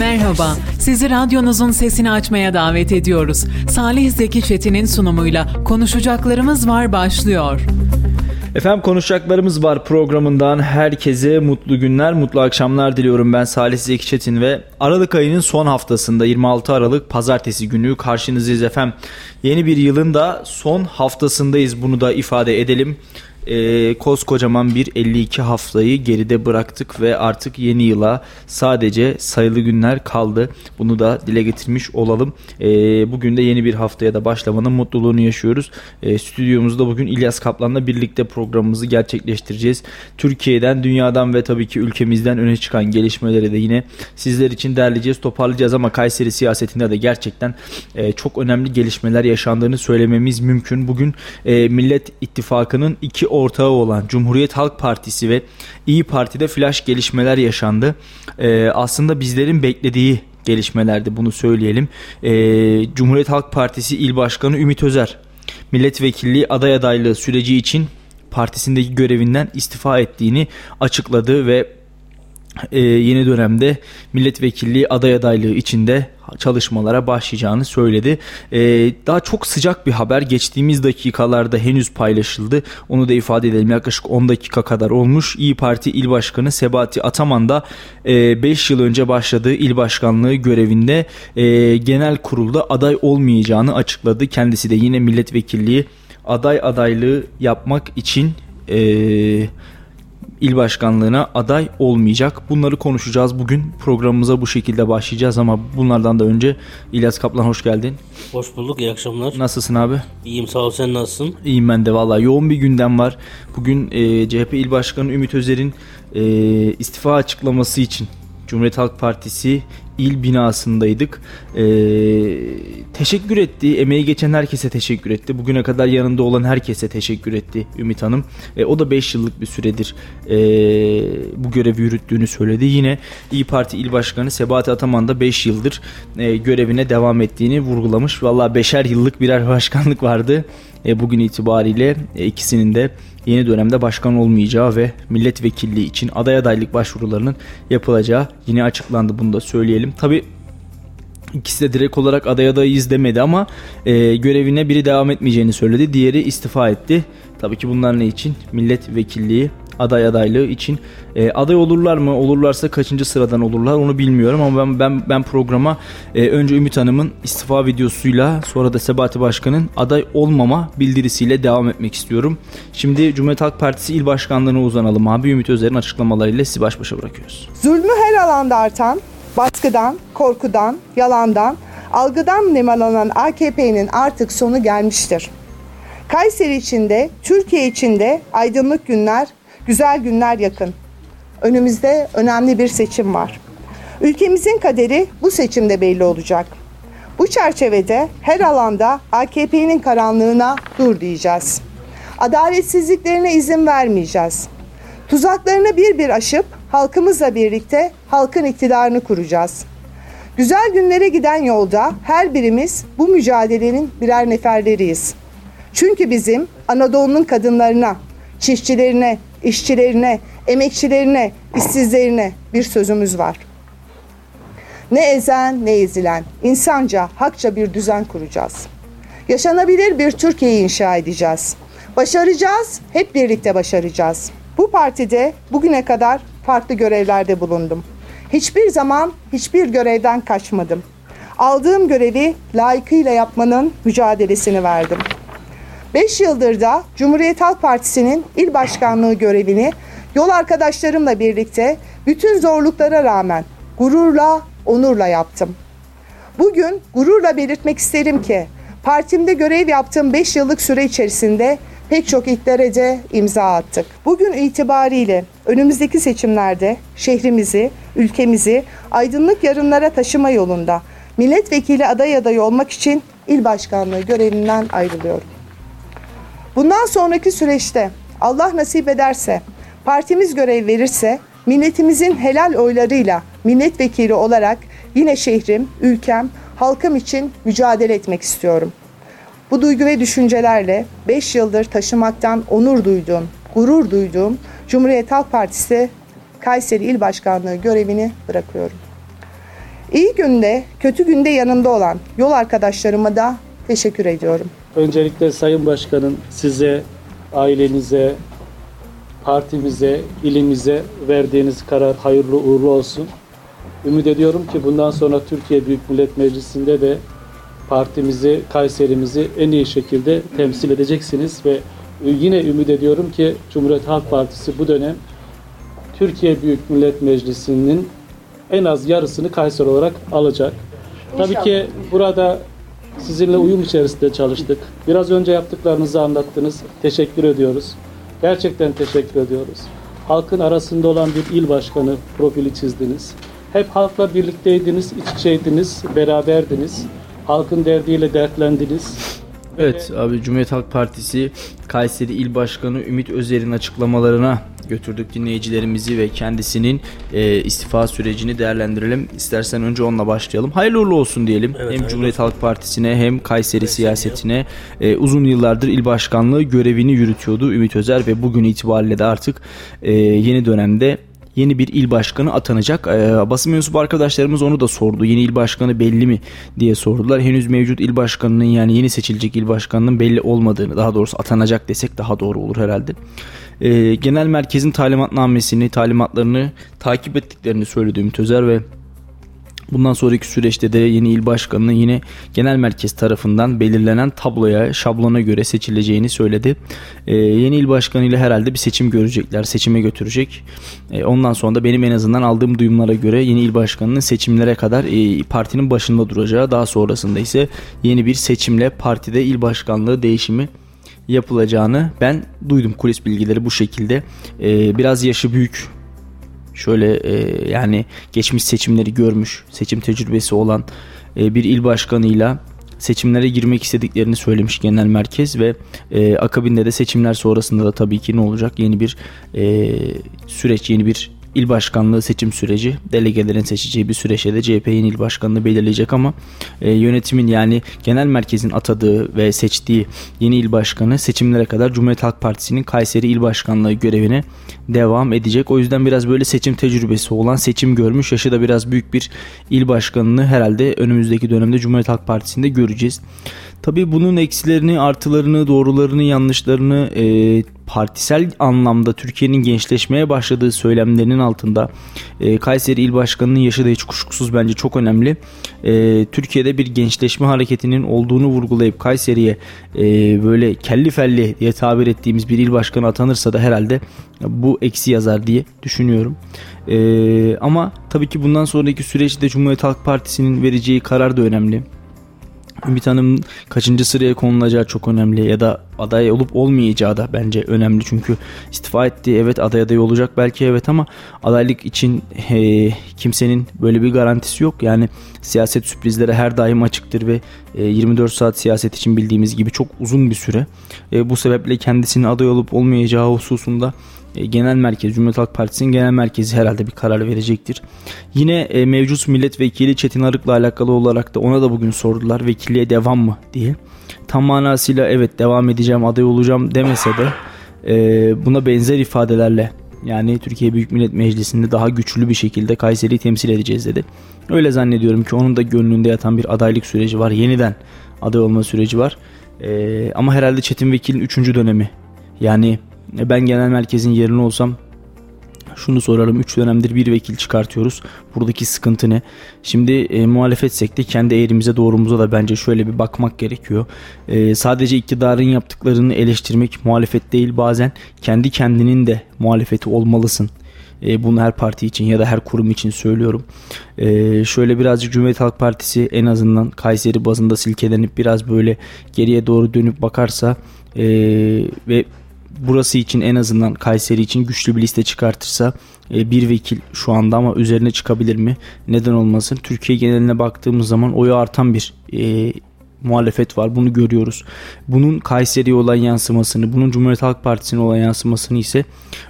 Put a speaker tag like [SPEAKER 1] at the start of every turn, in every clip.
[SPEAKER 1] Merhaba, sizi radyonuzun sesini açmaya davet ediyoruz. Salih Zeki Çetin'in sunumuyla Konuşacaklarımız Var başlıyor.
[SPEAKER 2] Efendim konuşacaklarımız var programından herkese mutlu günler, mutlu akşamlar diliyorum. Ben Salih Zeki Çetin ve Aralık ayının son haftasında 26 Aralık pazartesi günü karşınızdayız efendim. Yeni bir yılın da son haftasındayız bunu da ifade edelim e, koskocaman bir 52 haftayı geride bıraktık ve artık yeni yıla sadece sayılı günler kaldı. Bunu da dile getirmiş olalım. E, bugün de yeni bir haftaya da başlamanın mutluluğunu yaşıyoruz. E, stüdyomuzda bugün İlyas Kaplan'la birlikte programımızı gerçekleştireceğiz. Türkiye'den, dünyadan ve tabii ki ülkemizden öne çıkan gelişmeleri de yine sizler için derleyeceğiz, toparlayacağız ama Kayseri siyasetinde de gerçekten e, çok önemli gelişmeler yaşandığını söylememiz mümkün. Bugün e, Millet İttifakı'nın iki ortağı olan Cumhuriyet Halk Partisi ve İyi Parti'de flash gelişmeler yaşandı. Ee, aslında bizlerin beklediği gelişmelerdi bunu söyleyelim. Ee, Cumhuriyet Halk Partisi İl Başkanı Ümit Özer milletvekilliği aday adaylığı süreci için partisindeki görevinden istifa ettiğini açıkladı ve e, yeni dönemde milletvekilliği aday adaylığı içinde çalışmalara başlayacağını söyledi. E, daha çok sıcak bir haber geçtiğimiz dakikalarda henüz paylaşıldı. Onu da ifade edelim. Yaklaşık 10 dakika kadar olmuş. İyi Parti İl Başkanı Sebati Ataman da 5 e, yıl önce başladığı il başkanlığı görevinde e, genel kurulda aday olmayacağını açıkladı. Kendisi de yine milletvekilliği aday adaylığı yapmak için eee il başkanlığına aday olmayacak. Bunları konuşacağız bugün. Programımıza bu şekilde başlayacağız ama bunlardan da önce İlyas Kaplan hoş geldin.
[SPEAKER 3] Hoş bulduk. İyi akşamlar.
[SPEAKER 2] Nasılsın abi?
[SPEAKER 3] İyiyim sağ ol. Sen nasılsın?
[SPEAKER 2] İyiyim ben de valla. Yoğun bir gündem var. Bugün e, CHP İl Başkanı Ümit Özer'in e, istifa açıklaması için Cumhuriyet Halk Partisi il binasındaydık. Ee, teşekkür etti. Emeği geçen herkese teşekkür etti. Bugüne kadar yanında olan herkese teşekkür etti Ümit Hanım. Ee, o da 5 yıllık bir süredir e, bu görevi yürüttüğünü söyledi. Yine İyi Parti İl Başkanı Sebati Ataman da 5 yıldır e, görevine devam ettiğini vurgulamış. Valla beşer yıllık birer başkanlık vardı. E, bugün itibariyle e, ikisinin de yeni dönemde başkan olmayacağı ve milletvekilliği için aday adaylık başvurularının yapılacağı yine açıklandı. Bunu da söyleyelim. Tabi ikisi de direkt olarak aday adayız demedi ama e, görevine biri devam etmeyeceğini söyledi. Diğeri istifa etti. Tabii ki bunlar ne için? Milletvekilliği aday adaylığı için e, aday olurlar mı? Olurlarsa kaçıncı sıradan olurlar onu bilmiyorum ama ben ben ben programa e, önce Ümit Hanım'ın istifa videosuyla sonra da Sebati Başkan'ın aday olmama bildirisiyle devam etmek istiyorum. Şimdi Cumhuriyet Halk Partisi İl Başkanlığı'na uzanalım abi. Ümit Özer'in açıklamalarıyla sizi baş başa bırakıyoruz.
[SPEAKER 4] Zulmü her alanda artan, baskıdan, korkudan, yalandan, algıdan nemalanan AKP'nin artık sonu gelmiştir. Kayseri içinde, Türkiye içinde aydınlık günler, güzel günler yakın. Önümüzde önemli bir seçim var. Ülkemizin kaderi bu seçimde belli olacak. Bu çerçevede her alanda AKP'nin karanlığına dur diyeceğiz. Adaletsizliklerine izin vermeyeceğiz. Tuzaklarını bir bir aşıp halkımızla birlikte halkın iktidarını kuracağız. Güzel günlere giden yolda her birimiz bu mücadelenin birer neferleriyiz. Çünkü bizim Anadolu'nun kadınlarına, çiftçilerine, işçilerine, emekçilerine, işsizlerine bir sözümüz var. Ne ezen ne ezilen, insanca, hakça bir düzen kuracağız. Yaşanabilir bir Türkiye'yi inşa edeceğiz. Başaracağız, hep birlikte başaracağız. Bu partide bugüne kadar farklı görevlerde bulundum. Hiçbir zaman hiçbir görevden kaçmadım. Aldığım görevi layıkıyla yapmanın mücadelesini verdim. 5 yıldır da Cumhuriyet Halk Partisi'nin il başkanlığı görevini yol arkadaşlarımla birlikte bütün zorluklara rağmen gururla, onurla yaptım. Bugün gururla belirtmek isterim ki partimde görev yaptığım 5 yıllık süre içerisinde pek çok ilklere imza attık. Bugün itibariyle önümüzdeki seçimlerde şehrimizi, ülkemizi aydınlık yarınlara taşıma yolunda milletvekili aday adayı olmak için il başkanlığı görevinden ayrılıyorum. Bundan sonraki süreçte Allah nasip ederse, partimiz görev verirse milletimizin helal oylarıyla milletvekili olarak yine şehrim, ülkem, halkım için mücadele etmek istiyorum. Bu duygu ve düşüncelerle 5 yıldır taşımaktan onur duyduğum, gurur duyduğum Cumhuriyet Halk Partisi Kayseri İl Başkanlığı görevini bırakıyorum. İyi günde, kötü günde yanımda olan yol arkadaşlarıma da teşekkür ediyorum.
[SPEAKER 5] Öncelikle Sayın Başkanım size, ailenize, partimize, ilimize verdiğiniz karar hayırlı uğurlu olsun. Ümit ediyorum ki bundan sonra Türkiye Büyük Millet Meclisi'nde de partimizi, Kayserimizi en iyi şekilde temsil edeceksiniz ve yine ümit ediyorum ki Cumhuriyet Halk Partisi bu dönem Türkiye Büyük Millet Meclisi'nin en az yarısını Kayseri olarak alacak. Tabii ki burada sizinle uyum içerisinde çalıştık. Biraz önce yaptıklarınızı anlattınız. Teşekkür ediyoruz. Gerçekten teşekkür ediyoruz. Halkın arasında olan bir il başkanı profili çizdiniz. Hep halkla birlikteydiniz, iç içeydiniz, beraberdiniz. Halkın derdiyle dertlendiniz.
[SPEAKER 2] Evet abi Cumhuriyet Halk Partisi Kayseri İl Başkanı Ümit Özer'in açıklamalarına götürdük dinleyicilerimizi ve kendisinin e, istifa sürecini değerlendirelim. İstersen önce onunla başlayalım. Hayırlı uğurlu olsun diyelim.
[SPEAKER 3] Evet,
[SPEAKER 2] hem Cumhuriyet Halk Partisi'ne hem Kayseri siyasetine e, uzun yıllardır il başkanlığı görevini yürütüyordu Ümit Özer ve bugün itibariyle de artık e, yeni dönemde yeni bir il başkanı atanacak. Ee, basın mensubu arkadaşlarımız onu da sordu. Yeni il başkanı belli mi diye sordular. Henüz mevcut il başkanının yani yeni seçilecek il başkanının belli olmadığını daha doğrusu atanacak desek daha doğru olur herhalde. Ee, genel merkezin talimatnamesini, talimatlarını takip ettiklerini söyledi Ümit Özer ve Bundan sonraki süreçte de yeni il başkanının yine genel merkez tarafından belirlenen tabloya, şablona göre seçileceğini söyledi. Ee, yeni il başkanı ile herhalde bir seçim görecekler, seçime götürecek. Ee, ondan sonra da benim en azından aldığım duyumlara göre yeni il başkanının seçimlere kadar e, partinin başında duracağı, daha sonrasında ise yeni bir seçimle partide il başkanlığı değişimi yapılacağını ben duydum kulis bilgileri bu şekilde. Ee, biraz yaşı büyük şöyle e, yani geçmiş seçimleri görmüş, seçim tecrübesi olan e, bir il başkanıyla seçimlere girmek istediklerini söylemiş genel merkez ve e, akabinde de seçimler sonrasında da tabii ki ne olacak? Yeni bir e, süreç, yeni bir il başkanlığı seçim süreci delegelerin seçeceği bir süreçte de CHP yeni il başkanlığı belirleyecek ama e, yönetimin yani genel merkezin atadığı ve seçtiği yeni il başkanı seçimlere kadar Cumhuriyet Halk Partisi'nin Kayseri il başkanlığı görevine devam edecek. O yüzden biraz böyle seçim tecrübesi olan seçim görmüş yaşı da biraz büyük bir il başkanını herhalde önümüzdeki dönemde Cumhuriyet Halk Partisi'nde göreceğiz. Tabii bunun eksilerini, artılarını, doğrularını, yanlışlarını e, partisel anlamda Türkiye'nin gençleşmeye başladığı söylemlerinin altında e, Kayseri İl Başkanı'nın yaşı da hiç kuşkusuz bence çok önemli. E, Türkiye'de bir gençleşme hareketinin olduğunu vurgulayıp Kayseri'ye e, böyle kelli felli diye tabir ettiğimiz bir il başkanı atanırsa da herhalde bu eksi yazar diye düşünüyorum. E, ama tabii ki bundan sonraki süreçte Cumhuriyet Halk Partisi'nin vereceği karar da önemli. Ümit Hanım kaçıncı sıraya konulacağı çok önemli ya da aday olup olmayacağı da bence önemli. Çünkü istifa etti evet aday aday olacak belki evet ama adaylık için e, kimsenin böyle bir garantisi yok. Yani siyaset sürprizlere her daim açıktır ve e, 24 saat siyaset için bildiğimiz gibi çok uzun bir süre. E, bu sebeple kendisinin aday olup olmayacağı hususunda genel merkez Cumhuriyet Halk Partisi'nin genel merkezi herhalde bir karar verecektir. Yine e, mevcut milletvekili Çetin Arık'la alakalı olarak da ona da bugün sordular vekilliğe devam mı diye. Tam manasıyla evet devam edeceğim aday olacağım demese de e, buna benzer ifadelerle yani Türkiye Büyük Millet Meclisi'nde daha güçlü bir şekilde Kayseri'yi temsil edeceğiz dedi. Öyle zannediyorum ki onun da gönlünde yatan bir adaylık süreci var. Yeniden aday olma süreci var. Ee, ama herhalde Çetin Vekil'in 3. dönemi. Yani ben genel merkezin yerine olsam şunu sorarım 3 dönemdir bir vekil çıkartıyoruz. Buradaki sıkıntı ne? Şimdi e, muhalefetsek de kendi eğrimize doğrumuza da bence şöyle bir bakmak gerekiyor. E, sadece iktidarın yaptıklarını eleştirmek muhalefet değil bazen kendi kendinin de muhalefeti olmalısın. E, bunu her parti için ya da her kurum için söylüyorum. E, şöyle birazcık Cumhuriyet Halk Partisi en azından Kayseri bazında silkelenip biraz böyle geriye doğru dönüp bakarsa e, ve burası için en azından Kayseri için güçlü bir liste çıkartırsa e, bir vekil şu anda ama üzerine çıkabilir mi? Neden olmasın? Türkiye geneline baktığımız zaman oyu artan bir e, muhalefet var. Bunu görüyoruz. Bunun Kayseri'ye olan yansımasını, bunun Cumhuriyet Halk Partisi'ne olan yansımasını ise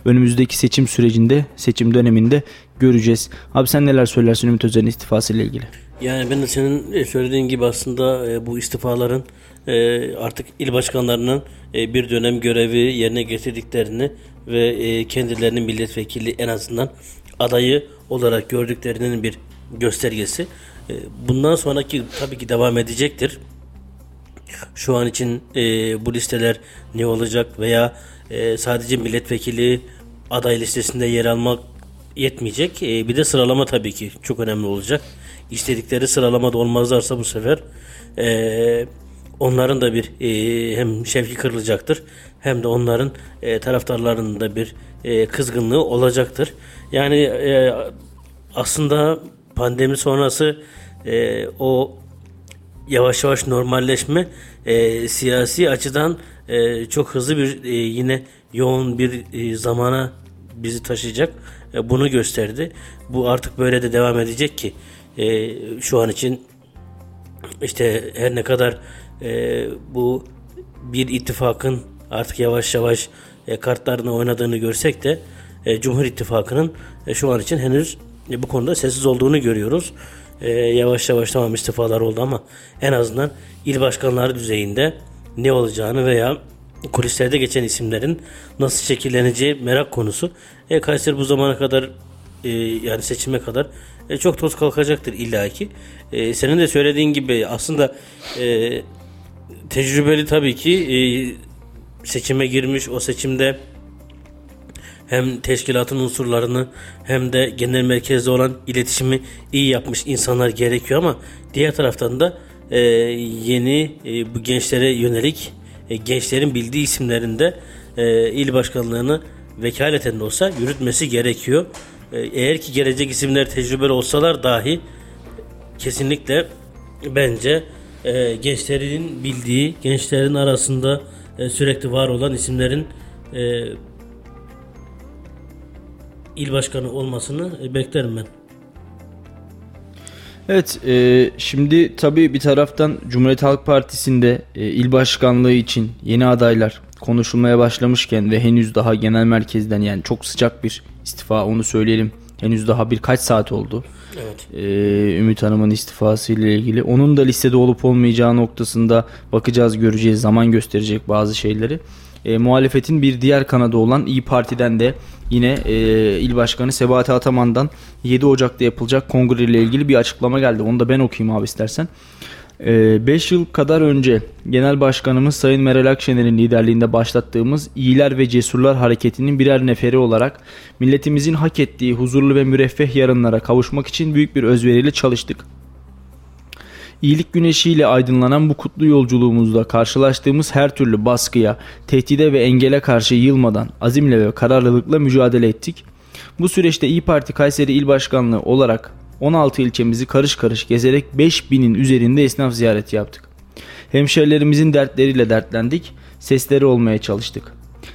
[SPEAKER 2] önümüzdeki seçim sürecinde, seçim döneminde göreceğiz. Abi sen neler söylersin Ümit Özer'in istifası ilgili?
[SPEAKER 3] Yani ben de senin söylediğin gibi aslında e, bu istifaların e, artık il başkanlarının e, bir dönem görevi yerine getirdiklerini ve kendilerinin milletvekili en azından adayı olarak gördüklerinin bir göstergesi. E, bundan sonraki tabii ki devam edecektir. Şu an için e, bu listeler ne olacak veya e, sadece milletvekili aday listesinde yer almak yetmeyecek. E, bir de sıralama tabii ki çok önemli olacak. İstedikleri sıralamada olmazlarsa bu sefer e, onların da bir e, hem şevki kırılacaktır hem de onların e, taraftarlarının da bir e, kızgınlığı olacaktır. Yani e, aslında pandemi sonrası e, o yavaş yavaş normalleşme e, siyasi açıdan e, çok hızlı bir e, yine yoğun bir e, zamana bizi taşıyacak. E, bunu gösterdi. Bu artık böyle de devam edecek ki e, şu an için işte her ne kadar e, bu bir ittifakın artık yavaş yavaş e, kartlarını oynadığını görsek de e, Cumhur İttifakı'nın e, şu an için henüz e, bu konuda sessiz olduğunu görüyoruz. E, yavaş yavaş tamam istifalar oldu ama en azından il başkanları düzeyinde ne olacağını veya kulislerde geçen isimlerin nasıl şekilleneceği merak konusu. E, Kayseri bu zamana kadar e, yani seçime kadar e, çok toz kalkacaktır illaki. E, senin de söylediğin gibi aslında e, tecrübeli tabii ki e, seçime girmiş o seçimde hem teşkilatın unsurlarını hem de genel merkezde olan iletişimi iyi yapmış insanlar gerekiyor ama diğer taraftan da e, yeni e, bu gençlere yönelik e, gençlerin bildiği isimlerinde e, il başkanlığını vekaleten de olsa yürütmesi gerekiyor. E, eğer ki gelecek isimler tecrübeli olsalar dahi kesinlikle bence e, gençlerin bildiği, gençlerin arasında e, sürekli var olan isimlerin e, il başkanı olmasını e, beklerim ben.
[SPEAKER 2] Evet, e, şimdi tabii bir taraftan Cumhuriyet Halk Partisi'nde e, il başkanlığı için yeni adaylar konuşulmaya başlamışken ve henüz daha genel merkezden yani çok sıcak bir istifa onu söyleyelim. Henüz daha birkaç saat oldu.
[SPEAKER 3] Evet.
[SPEAKER 2] Ee, Ümit Hanım'ın istifası ile ilgili. Onun da listede olup olmayacağı noktasında bakacağız, göreceğiz, zaman gösterecek bazı şeyleri. E, muhalefetin bir diğer kanadı olan İyi Parti'den de yine e, il başkanı Sebahati Ataman'dan 7 Ocak'ta yapılacak kongre ile ilgili bir açıklama geldi. Onu da ben okuyayım abi istersen. 5 yıl kadar önce Genel Başkanımız Sayın Meral Akşener'in liderliğinde başlattığımız İyiler ve Cesurlar Hareketi'nin birer neferi olarak milletimizin hak ettiği huzurlu ve müreffeh yarınlara kavuşmak için büyük bir özveriyle çalıştık. İyilik güneşiyle aydınlanan bu kutlu yolculuğumuzda karşılaştığımız her türlü baskıya, tehdide ve engele karşı yılmadan azimle ve kararlılıkla mücadele ettik. Bu süreçte İyi Parti Kayseri İl Başkanlığı olarak 16 ilçemizi karış karış gezerek 5000'in üzerinde esnaf ziyareti yaptık. Hemşerilerimizin dertleriyle dertlendik, sesleri olmaya çalıştık.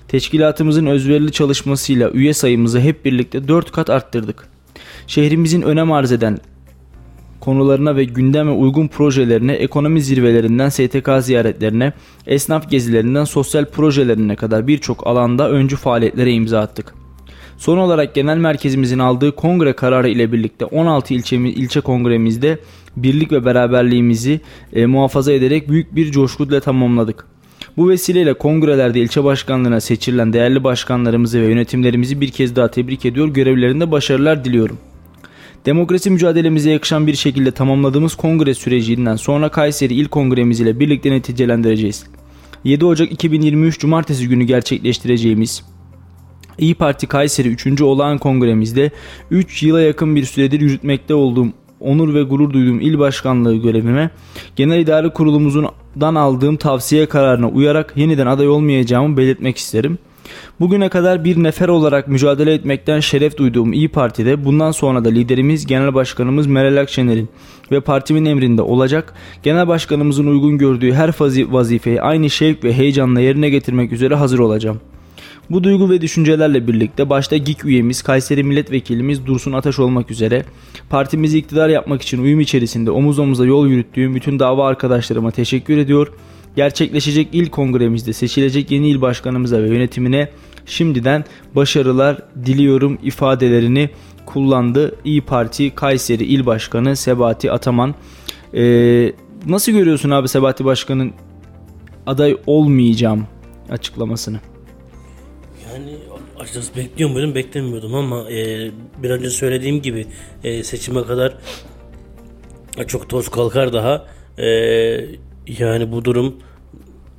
[SPEAKER 2] Teşkilatımızın özverili çalışmasıyla üye sayımızı hep birlikte 4 kat arttırdık. Şehrimizin önem arz eden konularına ve gündeme uygun projelerine, ekonomi zirvelerinden STK ziyaretlerine, esnaf gezilerinden sosyal projelerine kadar birçok alanda öncü faaliyetlere imza attık. Son olarak genel merkezimizin aldığı kongre kararı ile birlikte 16 ilçemiz, ilçe kongremizde birlik ve beraberliğimizi e, muhafaza ederek büyük bir coşkuyla tamamladık. Bu vesileyle kongrelerde ilçe başkanlığına seçilen değerli başkanlarımızı ve yönetimlerimizi bir kez daha tebrik ediyor, görevlerinde başarılar diliyorum. Demokrasi mücadelemize yakışan bir şekilde tamamladığımız kongre sürecinden sonra Kayseri İl Kongremiz ile birlikte neticelendireceğiz. 7 Ocak 2023 Cumartesi günü gerçekleştireceğimiz İyi Parti Kayseri 3. olağan kongremizde 3 yıla yakın bir süredir yürütmekte olduğum onur ve gurur duyduğum il başkanlığı görevime genel idare kurulumuzdan aldığım tavsiye kararına uyarak yeniden aday olmayacağımı belirtmek isterim. Bugüne kadar bir nefer olarak mücadele etmekten şeref duyduğum İyi Parti'de bundan sonra da liderimiz Genel Başkanımız Meral Akşener'in ve partimin emrinde olacak. Genel Başkanımızın uygun gördüğü her vazifeyi aynı şevk ve heyecanla yerine getirmek üzere hazır olacağım. Bu duygu ve düşüncelerle birlikte başta GİK üyemiz Kayseri Milletvekilimiz Dursun Ataş olmak üzere partimizi iktidar yapmak için uyum içerisinde omuz omuza yol yürüttüğüm bütün dava arkadaşlarıma teşekkür ediyor. Gerçekleşecek il kongremizde seçilecek yeni il başkanımıza ve yönetimine şimdiden başarılar diliyorum ifadelerini kullandı. İyi Parti Kayseri İl Başkanı Sebati Ataman. Ee, nasıl görüyorsun abi Sebati Başkan'ın aday olmayacağım açıklamasını?
[SPEAKER 3] Açıkçası bekliyor muydum beklemiyordum ama e, bir önce söylediğim gibi e, seçime kadar çok toz kalkar daha. E, yani bu durum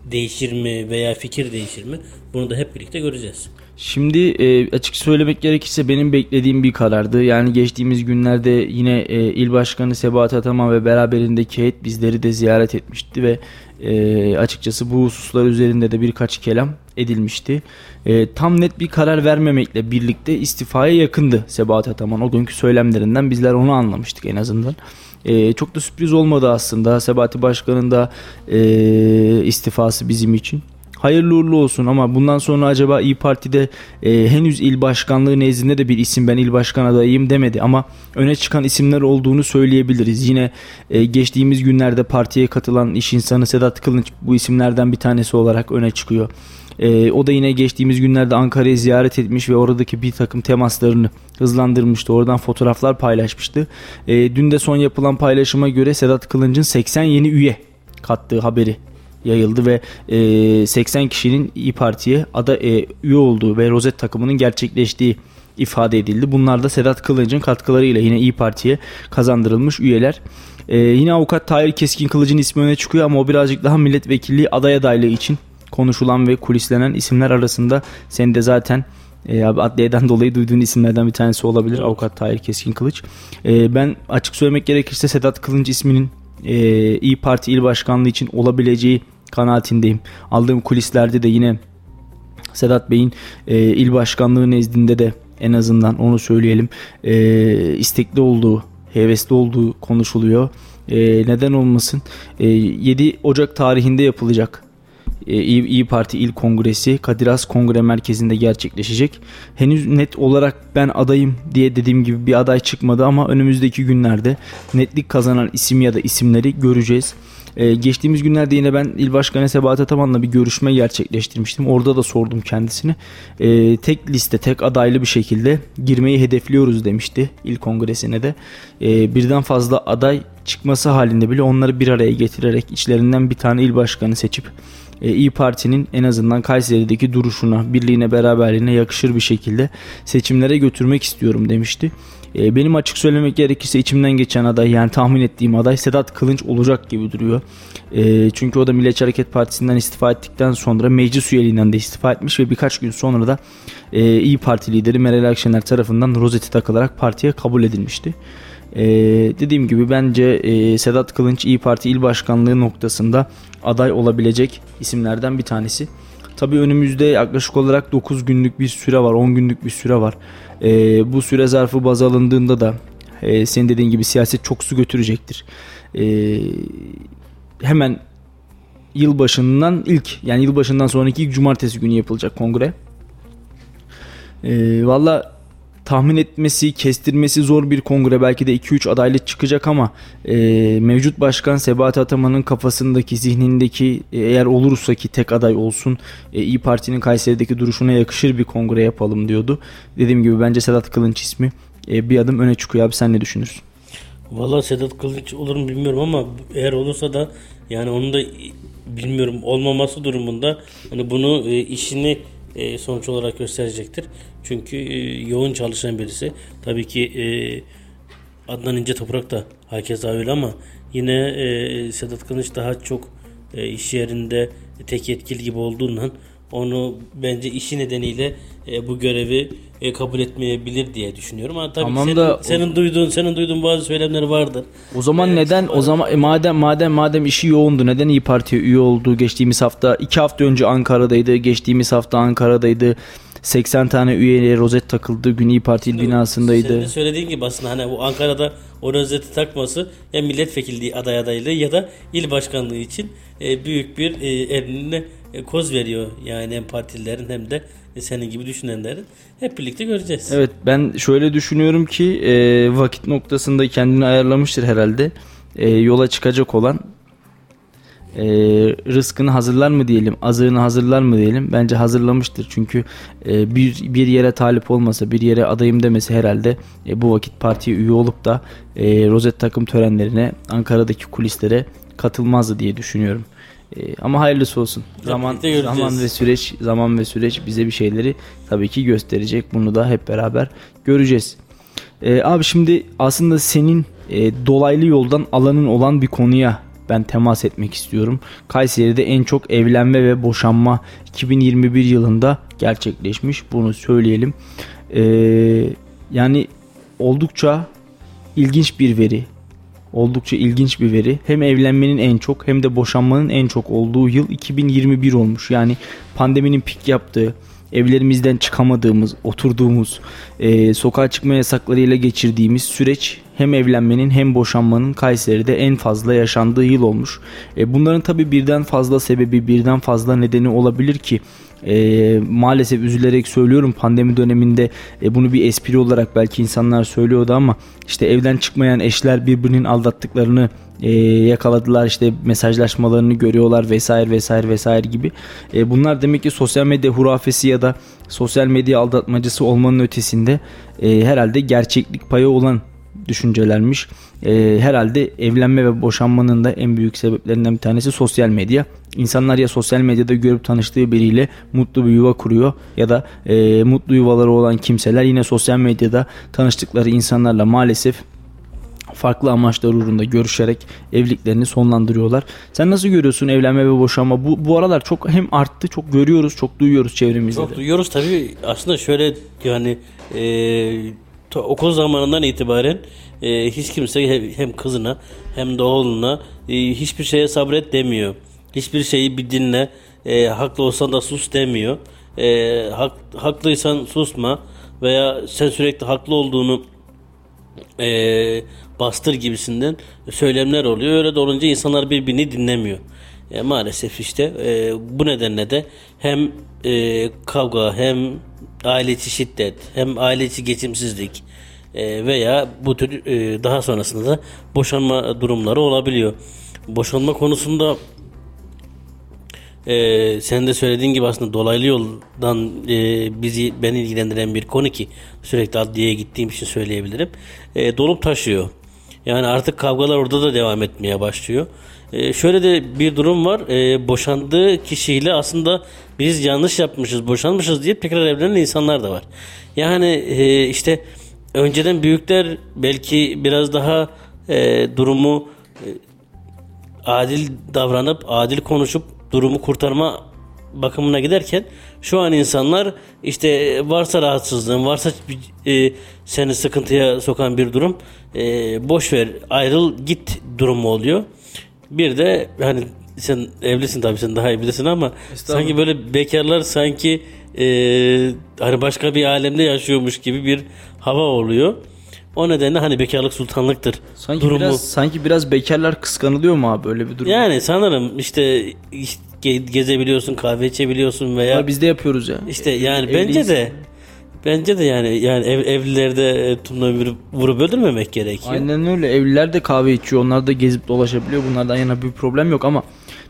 [SPEAKER 3] değişir mi veya fikir değişir mi? Bunu da hep birlikte göreceğiz.
[SPEAKER 2] Şimdi e, açık söylemek gerekirse benim beklediğim bir karardı. Yani geçtiğimiz günlerde yine e, il başkanı Sebahat Ataman ve beraberindeki heyet bizleri de ziyaret etmişti ve e, açıkçası bu hususlar üzerinde de birkaç kelam edilmişti. E, tam net bir karar vermemekle birlikte istifaya yakındı Sebahat Ataman. O günkü söylemlerinden bizler onu anlamıştık en azından. E, çok da sürpriz olmadı aslında Sebati Başkan'ın da e, istifası bizim için. Hayırlı uğurlu olsun ama bundan sonra acaba İyi Parti'de e, henüz il başkanlığı nezdinde de bir isim ben il başkan adayıyım demedi ama öne çıkan isimler olduğunu söyleyebiliriz. Yine e, geçtiğimiz günlerde partiye katılan iş insanı Sedat Kılınç bu isimlerden bir tanesi olarak öne çıkıyor. E, o da yine geçtiğimiz günlerde Ankara'yı ziyaret etmiş ve oradaki bir takım temaslarını hızlandırmıştı. Oradan fotoğraflar paylaşmıştı. E, dün de son yapılan paylaşıma göre Sedat Kılınç'ın 80 yeni üye kattığı haberi yayıldı ve e, 80 kişinin İyi Parti'ye ada e, üye olduğu ve rozet takımının gerçekleştiği ifade edildi. Bunlar da Sedat Kılıç'ın katkılarıyla yine İyi Parti'ye kazandırılmış üyeler. Ee, yine avukat Tahir Keskin Kılıç'ın ismi öne çıkıyor ama o birazcık daha milletvekilliği aday adaylığı için konuşulan ve kulislenen isimler arasında sen de zaten e, adliyeden dolayı duyduğun isimlerden bir tanesi olabilir evet. avukat Tahir Keskin Kılıç. E, ben açık söylemek gerekirse Sedat Kılınç isminin e, İyi Parti il başkanlığı için olabileceği kanaatindeyim. Aldığım kulislerde de yine Sedat Bey'in e, il başkanlığı nezdinde de en azından onu söyleyelim e, istekli olduğu, hevesli olduğu konuşuluyor. E, neden olmasın? E, 7 Ocak tarihinde yapılacak e, İyi, Parti İl Kongresi Kadir Has Kongre Merkezi'nde gerçekleşecek. Henüz net olarak ben adayım diye dediğim gibi bir aday çıkmadı ama önümüzdeki günlerde netlik kazanan isim ya da isimleri göreceğiz. Ee, geçtiğimiz günlerde yine ben İl Başkanı Sebahat Ataman'la bir görüşme gerçekleştirmiştim. Orada da sordum kendisine. Ee, tek liste, tek adaylı bir şekilde girmeyi hedefliyoruz demişti il kongresine de. Ee, birden fazla aday çıkması halinde bile onları bir araya getirerek içlerinden bir tane il başkanı seçip e, İyi Parti'nin en azından Kayseri'deki duruşuna, birliğine, beraberliğine yakışır bir şekilde seçimlere götürmek istiyorum demişti. E, benim açık söylemek gerekirse içimden geçen aday yani tahmin ettiğim aday Sedat Kılınç olacak gibi duruyor. E, çünkü o da Milliyetçi Hareket Partisi'nden istifa ettikten sonra meclis üyeliğinden de istifa etmiş ve birkaç gün sonra da e, İyi Parti lideri Meral Akşener tarafından rozeti takılarak partiye kabul edilmişti. Ee, dediğim gibi bence e, Sedat Kılınç İyi Parti il başkanlığı noktasında aday olabilecek isimlerden bir tanesi. Tabii önümüzde yaklaşık olarak 9 günlük bir süre var, 10 günlük bir süre var. Ee, bu süre zarfı baz alındığında da e, senin dediğin gibi siyaset çok su götürecektir. Ee, hemen yılbaşından ilk yani yılbaşından sonraki ilk cumartesi günü yapılacak kongre. Ee, Valla tahmin etmesi, kestirmesi zor bir kongre. Belki de 2-3 adaylık çıkacak ama e, mevcut başkan Sebahat Ataman'ın kafasındaki, zihnindeki e, eğer olursa ki tek aday olsun e, İyi Parti'nin Kayseri'deki duruşuna yakışır bir kongre yapalım diyordu. Dediğim gibi bence Sedat Kılınç ismi e, bir adım öne çıkıyor abi sen ne düşünürsün?
[SPEAKER 3] Valla Sedat Kılıç olur mu bilmiyorum ama eğer olursa da yani onun da bilmiyorum olmaması durumunda hani bunu e, işini e, sonuç olarak gösterecektir. Çünkü e, yoğun çalışan birisi. Tabii ki e, Adnan İnce Toprak da herkes öyle ama yine e, Sedat Kılıç daha çok e, iş yerinde tek yetkili gibi olduğundan onu bence işi nedeniyle bu görevi e, kabul etmeyebilir diye düşünüyorum. Ama tabii tamam senin, da senin o... duyduğun senin duyduğun bazı söylemler vardır.
[SPEAKER 2] O zaman ee, neden o zaman e, madem madem madem işi yoğundu neden İyi Parti'ye üye oldu? Geçtiğimiz hafta iki hafta önce Ankara'daydı. Geçtiğimiz hafta Ankara'daydı. 80 tane üyeye rozet takıldı. Gün İyi Parti binasındaydı. Senin
[SPEAKER 3] söylediğin gibi aslında hani bu Ankara'da o rozeti takması ya milletvekilliği aday adaylığı ya da il başkanlığı için e, büyük bir e, eline e, koz veriyor. Yani hem partililerin hem de senin gibi düşünenlerin. Hep birlikte göreceğiz.
[SPEAKER 2] Evet ben şöyle düşünüyorum ki e, vakit noktasında kendini ayarlamıştır herhalde. E, yola çıkacak olan e, rızkını hazırlar mı diyelim, azığını hazırlar mı diyelim. Bence hazırlamıştır. Çünkü e, bir bir yere talip olmasa, bir yere adayım demesi herhalde e, bu vakit partiye üye olup da e, rozet takım törenlerine, Ankara'daki kulislere katılmazdı diye düşünüyorum. E, ama hayırlısı olsun. Zaman zaman ve süreç zaman ve süreç bize bir şeyleri tabii ki gösterecek. Bunu da hep beraber göreceğiz. E, abi şimdi aslında senin e, dolaylı yoldan alanın olan bir konuya ben temas etmek istiyorum. Kayseri'de en çok evlenme ve boşanma 2021 yılında gerçekleşmiş. Bunu söyleyelim. E, yani oldukça ilginç bir veri. Oldukça ilginç bir veri. Hem evlenmenin en çok hem de boşanmanın en çok olduğu yıl 2021 olmuş. Yani pandeminin pik yaptığı, evlerimizden çıkamadığımız, oturduğumuz, e, sokağa çıkma yasaklarıyla geçirdiğimiz süreç hem evlenmenin hem boşanmanın Kayseri'de en fazla yaşandığı yıl olmuş. E, bunların tabi birden fazla sebebi, birden fazla nedeni olabilir ki e, maalesef üzülerek söylüyorum pandemi döneminde e, bunu bir espri olarak belki insanlar söylüyordu ama işte evden çıkmayan eşler birbirinin aldattıklarını e, yakaladılar işte mesajlaşmalarını görüyorlar vesaire vesaire vesaire gibi. E, bunlar demek ki sosyal medya hurafesi ya da sosyal medya aldatmacısı olmanın ötesinde e, herhalde gerçeklik payı olan düşüncelermiş. E, herhalde evlenme ve boşanmanın da en büyük sebeplerinden bir tanesi sosyal medya. İnsanlar ya sosyal medyada görüp tanıştığı biriyle mutlu bir yuva kuruyor ya da e, mutlu yuvaları olan kimseler yine sosyal medyada tanıştıkları insanlarla maalesef farklı amaçlar uğrunda görüşerek evliliklerini sonlandırıyorlar. Sen nasıl görüyorsun evlenme ve boşanma? Bu, bu aralar çok hem arttı, çok görüyoruz, çok duyuyoruz çevremizde.
[SPEAKER 3] Çok
[SPEAKER 2] de.
[SPEAKER 3] duyuyoruz tabii. Aslında şöyle yani e, ta- okul zamanından itibaren e, hiç kimse he- hem kızına hem de oğluna e, hiçbir şeye sabret demiyor. Hiçbir şeyi bir dinle. E, haklı olsan da sus demiyor. E, hak, haklıysan susma veya sen sürekli haklı olduğunu e, bastır gibisinden söylemler oluyor. Öyle de olunca insanlar birbirini dinlemiyor. E, maalesef işte e, bu nedenle de hem e, kavga hem aile içi şiddet hem aile içi geçimsizlik e, veya bu tür e, daha sonrasında da boşanma durumları olabiliyor. Boşanma konusunda ee, sen de söylediğin gibi aslında dolaylı yoldan e, bizi beni ilgilendiren bir konu ki sürekli adliyeye gittiğim için söyleyebilirim. E, dolup taşıyor. Yani artık kavgalar orada da devam etmeye başlıyor. E, şöyle de bir durum var. E, boşandığı kişiyle aslında biz yanlış yapmışız, boşanmışız diye tekrar evlenen insanlar da var. Yani e, işte önceden büyükler belki biraz daha e, durumu e, adil davranıp adil konuşup durumu kurtarma bakımına giderken şu an insanlar işte varsa rahatsızlığın varsa e, seni sıkıntıya sokan bir durum e, boş ver ayrıl git durumu oluyor. Bir de hani sen evlisin tabii sen daha iyi bilirsin ama sanki böyle bekarlar sanki e, hani başka bir alemde yaşıyormuş gibi bir hava oluyor. O nedenle hani bekarlık sultanlıktır
[SPEAKER 2] Sanki
[SPEAKER 3] durumu.
[SPEAKER 2] biraz sanki biraz bekarlar kıskanılıyor mu abi böyle bir durum?
[SPEAKER 3] Yani sanırım işte ge- gezebiliyorsun, kahve içebiliyorsun veya
[SPEAKER 2] Ama biz de yapıyoruz ya.
[SPEAKER 3] işte yani
[SPEAKER 2] Evliyiz.
[SPEAKER 3] bence de bence de yani yani ev, evlilerde e, tumla vurup, vurup öldürmemek gerekiyor.
[SPEAKER 2] Aynen öyle. Evliler de kahve içiyor. Onlar da gezip dolaşabiliyor. Bunlardan yana bir problem yok ama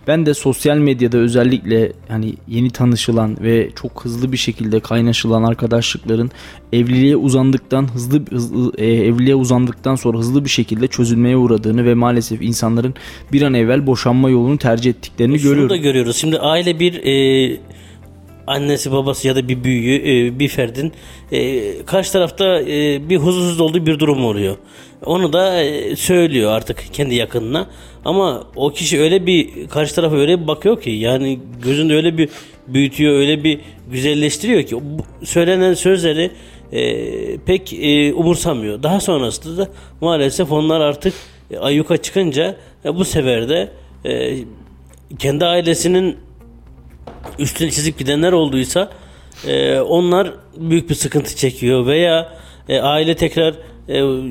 [SPEAKER 2] ben de sosyal medyada özellikle hani yeni tanışılan ve çok hızlı bir şekilde kaynaşılan arkadaşlıkların evliliğe uzandıktan hızlı, hızlı e, evliliğe uzandıktan sonra hızlı bir şekilde çözülmeye uğradığını ve maalesef insanların bir an evvel boşanma yolunu tercih ettiklerini
[SPEAKER 3] Şunu
[SPEAKER 2] görüyorum.
[SPEAKER 3] da görüyoruz. Şimdi aile bir e, annesi babası ya da bir büyüğü e, bir ferdin e, karşı tarafta e, bir huzursuz olduğu bir durum oluyor. Onu da söylüyor artık kendi yakınına. Ama o kişi öyle bir karşı tarafa öyle bir bakıyor ki yani gözünde öyle bir büyütüyor, öyle bir güzelleştiriyor ki söylenen sözleri pek umursamıyor. Daha sonrasında da maalesef onlar artık e, ayyuka çıkınca bu sefer de kendi ailesinin üstüne çizip gidenler olduysa e, onlar büyük bir sıkıntı çekiyor veya e, aile tekrar e,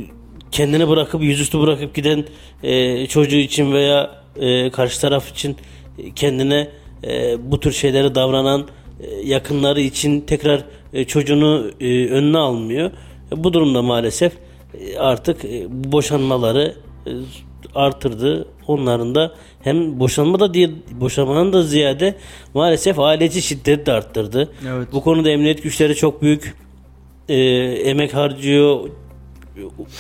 [SPEAKER 3] kendini bırakıp yüzüstü bırakıp giden e, çocuğu için veya e, karşı taraf için e, kendine e, bu tür şeylere davranan e, yakınları için tekrar e, çocuğunu e, önüne almıyor. E, bu durumda maalesef e, artık e, boşanmaları e, artırdı. Onların da hem boşanma da diye boşanmanın da ziyade maalesef aile içi şiddeti de arttırdı.
[SPEAKER 2] Evet.
[SPEAKER 3] Bu konuda emniyet güçleri çok büyük e, emek harcıyor.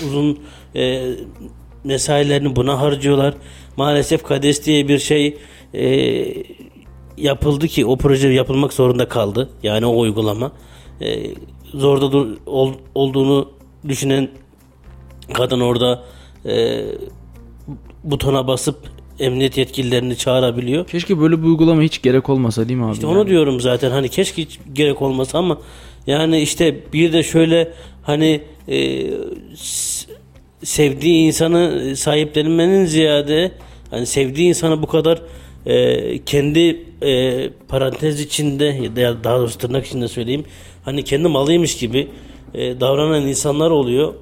[SPEAKER 3] Uzun e, mesailerini buna harcıyorlar. Maalesef KADES diye bir şey e, yapıldı ki o proje yapılmak zorunda kaldı. Yani o uygulama. E, zorda dur, ol, olduğunu düşünen kadın orada e, butona basıp emniyet yetkililerini çağırabiliyor.
[SPEAKER 2] Keşke böyle bir uygulama hiç gerek olmasa değil mi abi?
[SPEAKER 3] İşte
[SPEAKER 2] yani?
[SPEAKER 3] onu diyorum zaten hani keşke hiç gerek olmasa ama yani işte bir de şöyle hani e, sevdiği insanı sahiplenmenin ziyade hani sevdiği insanı bu kadar e, kendi e, parantez içinde ya da daha doğrusu tırnak içinde söyleyeyim hani kendi malıymış gibi e, davranan insanlar oluyor.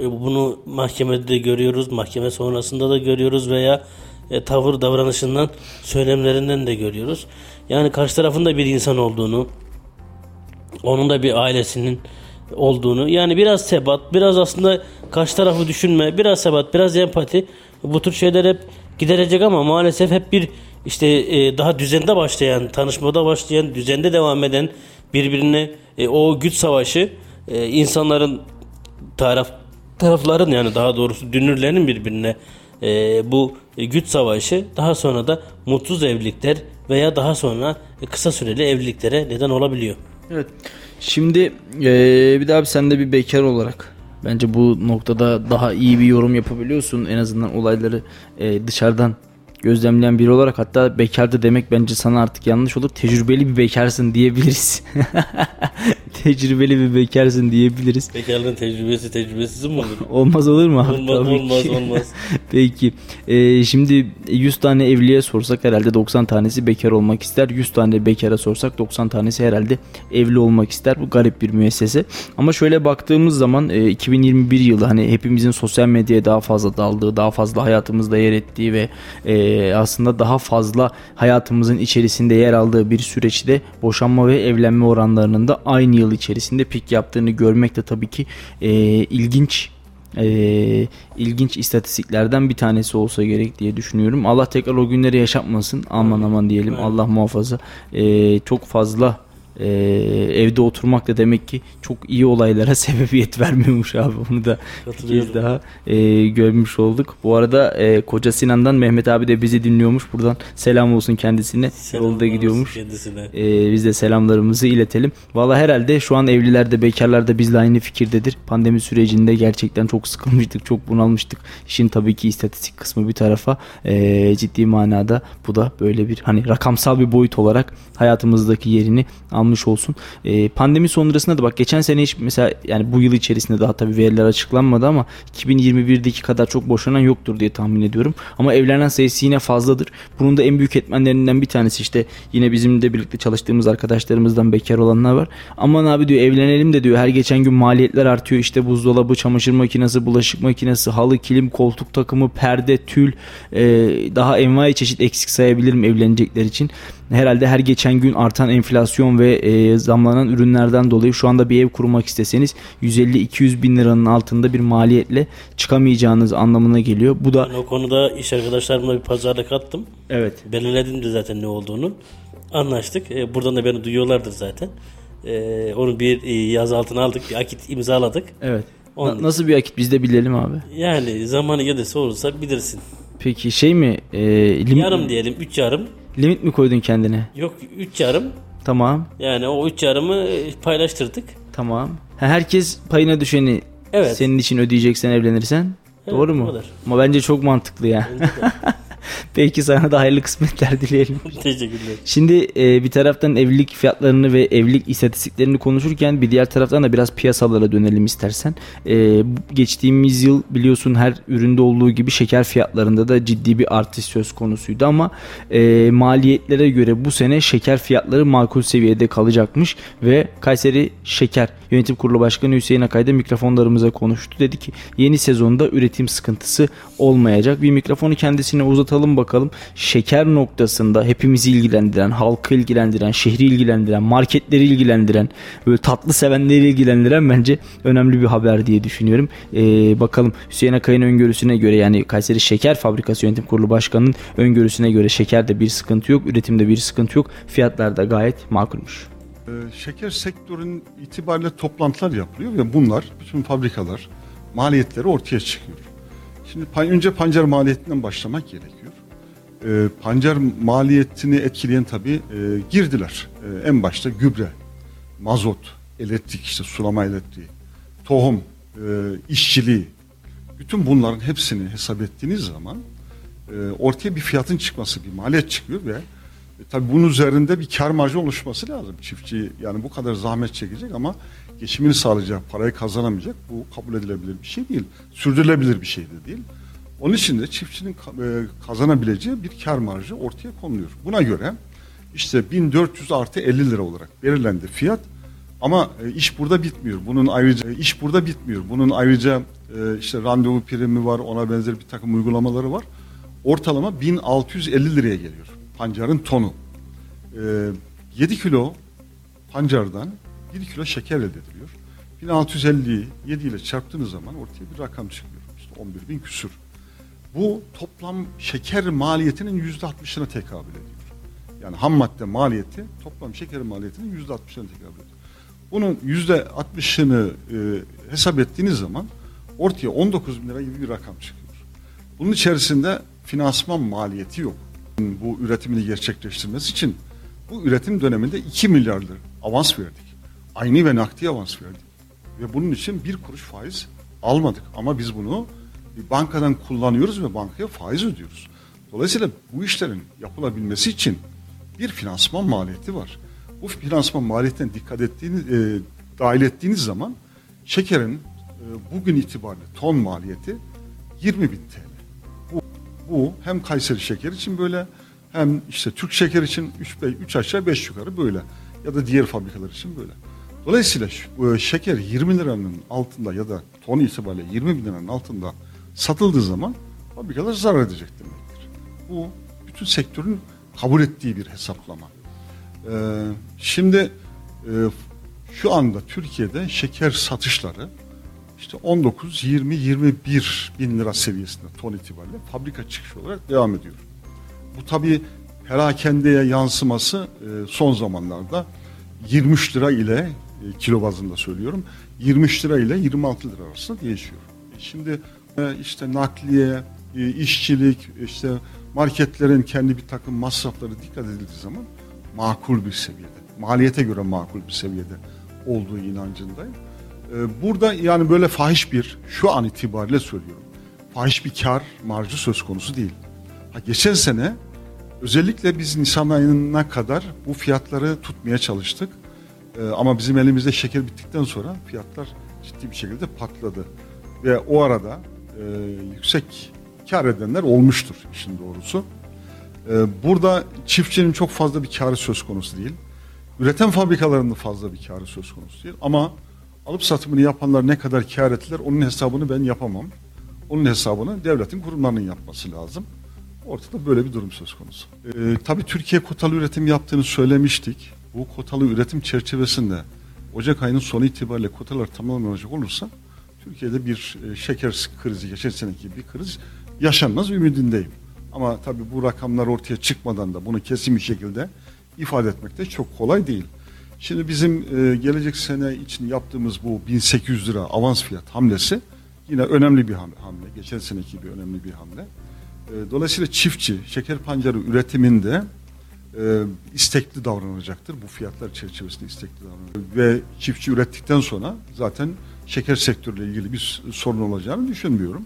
[SPEAKER 3] E, Bunu mahkemede de görüyoruz, mahkeme sonrasında da görüyoruz veya e, tavır davranışından, söylemlerinden de görüyoruz. Yani karşı tarafın da bir insan olduğunu, onun da bir ailesinin olduğunu, yani biraz sebat, biraz aslında karşı tarafı düşünme, biraz sebat, biraz empati bu tür şeyler hep giderecek ama maalesef hep bir işte e, daha düzende başlayan, tanışmada başlayan, düzende devam eden birbirine e, o güç savaşı e, insanların taraf tarafların yani daha doğrusu dünürlerin birbirine e, bu güç savaşı daha sonra da mutsuz evlilikler veya daha sonra kısa süreli evliliklere neden olabiliyor.
[SPEAKER 2] Evet. Şimdi eee, bir daha abi sen de bir bekar olarak bence bu noktada daha iyi bir yorum yapabiliyorsun. En azından olayları eee, dışarıdan gözlemleyen biri olarak hatta bekardı demek bence sana artık yanlış olur. Tecrübeli bir bekarsın diyebiliriz. Tecrübeli bir bekarsın diyebiliriz.
[SPEAKER 3] Bekarlığın tecrübesi tecrübesiz mi olur?
[SPEAKER 2] Olmaz olur mu abi?
[SPEAKER 3] olmaz
[SPEAKER 2] Tabii
[SPEAKER 3] olmaz
[SPEAKER 2] ki.
[SPEAKER 3] olmaz.
[SPEAKER 2] Peki. Ee, şimdi 100 tane evliye sorsak herhalde 90 tanesi bekar olmak ister. 100 tane bekara sorsak 90 tanesi herhalde evli olmak ister. Bu garip bir müessese. Ama şöyle baktığımız zaman e, 2021 yılı hani hepimizin sosyal medyaya daha fazla daldığı, daha fazla hayatımızda yer ettiği ve e, aslında daha fazla hayatımızın içerisinde yer aldığı bir süreçte boşanma ve evlenme oranlarının da aynı yıl içerisinde pik yaptığını görmek de tabii ki e, ilginç e, ilginç istatistiklerden bir tanesi olsa gerek diye düşünüyorum. Allah tekrar o günleri yaşatmasın. Aman aman diyelim. Allah muhafaza. E, çok fazla e, evde oturmak da demek ki çok iyi olaylara sebebiyet vermiyormuş abi. Bunu da bir kez daha e, görmüş olduk. Bu arada e, Koca Sinan'dan Mehmet abi de bizi dinliyormuş. Buradan selam olsun kendisine.
[SPEAKER 3] Selamlar
[SPEAKER 2] Yolda gidiyormuş.
[SPEAKER 3] Kendisine.
[SPEAKER 2] Ee, biz de selamlarımızı iletelim. Valla herhalde şu an evlilerde, bekarlarda bizle aynı fikirdedir. Pandemi sürecinde gerçekten çok sıkılmıştık, çok bunalmıştık. İşin tabii ki istatistik kısmı bir tarafa ee, ciddi manada bu da böyle bir hani rakamsal bir boyut olarak hayatımızdaki yerini almış olsun. Ee, pandemi sonrasında da bak geçen sene hiç mesela yani bu yıl içerisinde daha tabii veriler açıklanmadı ama 2021'deki kadar çok boşanan yoktur diye tahmin ediyorum. Ama evlenen sayısı yine fazladır. Bunun da en büyük etmenlerinden bir tanesi işte yine bizim de birlikte çalıştığımız arkadaşlarımızdan bekar olanlar var. Aman abi diyor evlenelim de diyor her geçen gün maliyetler artıyor. İşte buzdolabı, çamaşır makinesi, bulaşık makinesi, halı, kilim, koltuk takımı, perde, tül e, daha envai çeşit eksik sayabilirim evlenecekler için. Herhalde her geçen gün artan enflasyon ve e, zamlanan ürünlerden dolayı şu anda bir ev kurmak isteseniz 150-200 bin liranın altında bir maliyetle çıkamayacağınız anlamına geliyor. Bu da
[SPEAKER 3] Ben o konuda iş arkadaşlarımla bir pazarlık attım.
[SPEAKER 2] evet
[SPEAKER 3] Belirledim de zaten ne olduğunu. Anlaştık. E, buradan da beni duyuyorlardır zaten. E, onu bir e, yaz altına aldık. Bir akit imzaladık.
[SPEAKER 2] evet. Na- nasıl bir akit biz de bilelim abi.
[SPEAKER 3] Yani zamanı gelirse olursa bilirsin.
[SPEAKER 2] Peki şey mi? E, lim-
[SPEAKER 3] Yarım diyelim. Üç yarım.
[SPEAKER 2] Limit mi koydun kendine?
[SPEAKER 3] Yok üç yarım.
[SPEAKER 2] Tamam.
[SPEAKER 3] Yani o üç yarımı e, paylaştırdık.
[SPEAKER 2] Tamam. Ha, herkes payına düşeni
[SPEAKER 3] Evet.
[SPEAKER 2] senin için ödeyeceksen evlenirsen.
[SPEAKER 3] Evet,
[SPEAKER 2] Doğru mu?
[SPEAKER 3] kadar.
[SPEAKER 2] Ama bence çok mantıklı ya. Belki sana da hayırlı kısmetler dileyelim.
[SPEAKER 3] Teşekkürler.
[SPEAKER 2] Şimdi e, bir taraftan evlilik fiyatlarını ve evlilik istatistiklerini konuşurken bir diğer taraftan da biraz piyasalara dönelim istersen. E, geçtiğimiz yıl biliyorsun her üründe olduğu gibi şeker fiyatlarında da ciddi bir artış söz konusuydu ama e, maliyetlere göre bu sene şeker fiyatları makul seviyede kalacakmış ve Kayseri Şeker Yönetim Kurulu Başkanı Hüseyin Akay da mikrofonlarımıza konuştu. Dedi ki yeni sezonda üretim sıkıntısı olmayacak. Bir mikrofonu kendisine uzatalım bakalım. Şeker noktasında hepimizi ilgilendiren, halkı ilgilendiren, şehri ilgilendiren, marketleri ilgilendiren, böyle tatlı sevenleri ilgilendiren bence önemli bir haber diye düşünüyorum. Ee, bakalım Hüseyin Akay'ın öngörüsüne göre yani Kayseri Şeker Fabrikası Yönetim Kurulu Başkanı'nın öngörüsüne göre şekerde bir sıkıntı yok, üretimde bir sıkıntı yok. Fiyatlar da gayet makulmüş.
[SPEAKER 6] Ee, Şeker sektörün itibariyle toplantılar yapılıyor ve bunlar bütün fabrikalar maliyetleri ortaya çıkıyor. Şimdi önce pancar maliyetinden başlamak gerekiyor. E, pancar maliyetini etkileyen tabii e, girdiler. E, en başta gübre, mazot, elektrik işte sulama elektriği, tohum, e, işçiliği. Bütün bunların hepsini hesap ettiğiniz zaman e, ortaya bir fiyatın çıkması, bir maliyet çıkıyor ve e, tabii bunun üzerinde bir kar marjı oluşması lazım. Çiftçi yani bu kadar zahmet çekecek ama geçimini sağlayacak, parayı kazanamayacak. Bu kabul edilebilir bir şey değil. Sürdürülebilir bir şey de değil. Onun için de çiftçinin e, kazanabileceği bir kar marjı ortaya konuluyor. Buna göre işte 1400 artı 50 lira olarak belirlendi fiyat. Ama e, iş burada bitmiyor. Bunun ayrıca e, iş burada bitmiyor. Bunun ayrıca işte randevu primi var, ona benzer bir takım uygulamaları var. Ortalama 1650 liraya geliyor pancarın tonu. E, 7 kilo pancardan 7 kilo şeker elde ediliyor. 1650'yi 7 ile çarptığınız zaman ortaya bir rakam çıkıyor. İşte 11 bin küsür. Bu toplam şeker maliyetinin yüzde 60'ına tekabül ediyor. Yani ham madde maliyeti toplam şeker maliyetinin yüzde 60'ına tekabül ediyor. Bunun yüzde 60'ını e, hesap ettiğiniz zaman ortaya 19 bin lira gibi bir rakam çıkıyor. Bunun içerisinde finansman maliyeti yok. Bu üretimini gerçekleştirmesi için bu üretim döneminde 2 milyar avans verdik. Aynı ve nakdi avans verdik. Ve bunun için bir kuruş faiz almadık. Ama biz bunu bir bankadan kullanıyoruz ve bankaya faiz ödüyoruz. Dolayısıyla bu işlerin yapılabilmesi için bir finansman maliyeti var. Bu finansman maliyetinden dikkat ettiğiniz, e, dahil ettiğiniz zaman şekerin e, bugün itibariyle ton maliyeti 20 bin TL. Bu, bu hem Kayseri şeker için böyle hem işte Türk şeker için 3, 3 aşağı 5 yukarı böyle ya da diğer fabrikalar için böyle. Dolayısıyla e, şeker 20 liranın altında ya da ton itibariyle 20 bin liranın altında satıldığı zaman fabrikalar zarar edecek demektir. Bu bütün sektörün kabul ettiği bir hesaplama. Ee, şimdi e, şu anda Türkiye'de şeker satışları işte 19, 20, 21 bin lira seviyesinde ton itibariyle fabrika çıkışı olarak devam ediyor. Bu tabi perakendeye yansıması e, son zamanlarda 23 lira ile e, kilo bazında söylüyorum 23 lira ile 26 lira arasında değişiyor. E, şimdi işte nakliye, e, işçilik, işte marketlerin kendi bir takım masrafları dikkat edildiği zaman makul bir seviyede, maliyete göre makul bir seviyede olduğu inancındayım. E, burada yani böyle fahiş bir, şu an itibariyle söylüyorum, fahiş bir kar marjı söz konusu değil. Ha, geçen sene özellikle biz Nisan ayına kadar bu fiyatları tutmaya çalıştık. Ama bizim elimizde şeker bittikten sonra fiyatlar ciddi bir şekilde patladı. Ve o arada e, yüksek kar edenler olmuştur işin doğrusu. E, burada çiftçinin çok fazla bir karı söz konusu değil. Üreten fabrikalarında fazla bir karı söz konusu değil. Ama alıp satımını yapanlar ne kadar kar ettiler onun hesabını ben yapamam. Onun hesabını devletin kurumlarının yapması lazım. Ortada böyle bir durum söz konusu. E, tabii Türkiye kotalı üretim yaptığını söylemiştik. Bu kotalı üretim çerçevesinde Ocak ayının sonu itibariyle kotalar tamamlanacak olursa Türkiye'de bir e, şeker krizi, geçen seneki bir kriz yaşanmaz ümidindeyim. Ama tabii bu rakamlar ortaya çıkmadan da bunu kesin bir şekilde ifade etmek de çok kolay değil. Şimdi bizim e, gelecek sene için yaptığımız bu 1800 lira avans fiyat hamlesi yine önemli bir hamle. Geçen seneki bir önemli bir hamle. E, dolayısıyla çiftçi şeker pancarı üretiminde istekli davranacaktır. Bu fiyatlar çerçevesinde istekli davranacaktır. Ve çiftçi ürettikten sonra zaten şeker sektörüyle ilgili bir sorun olacağını düşünmüyorum.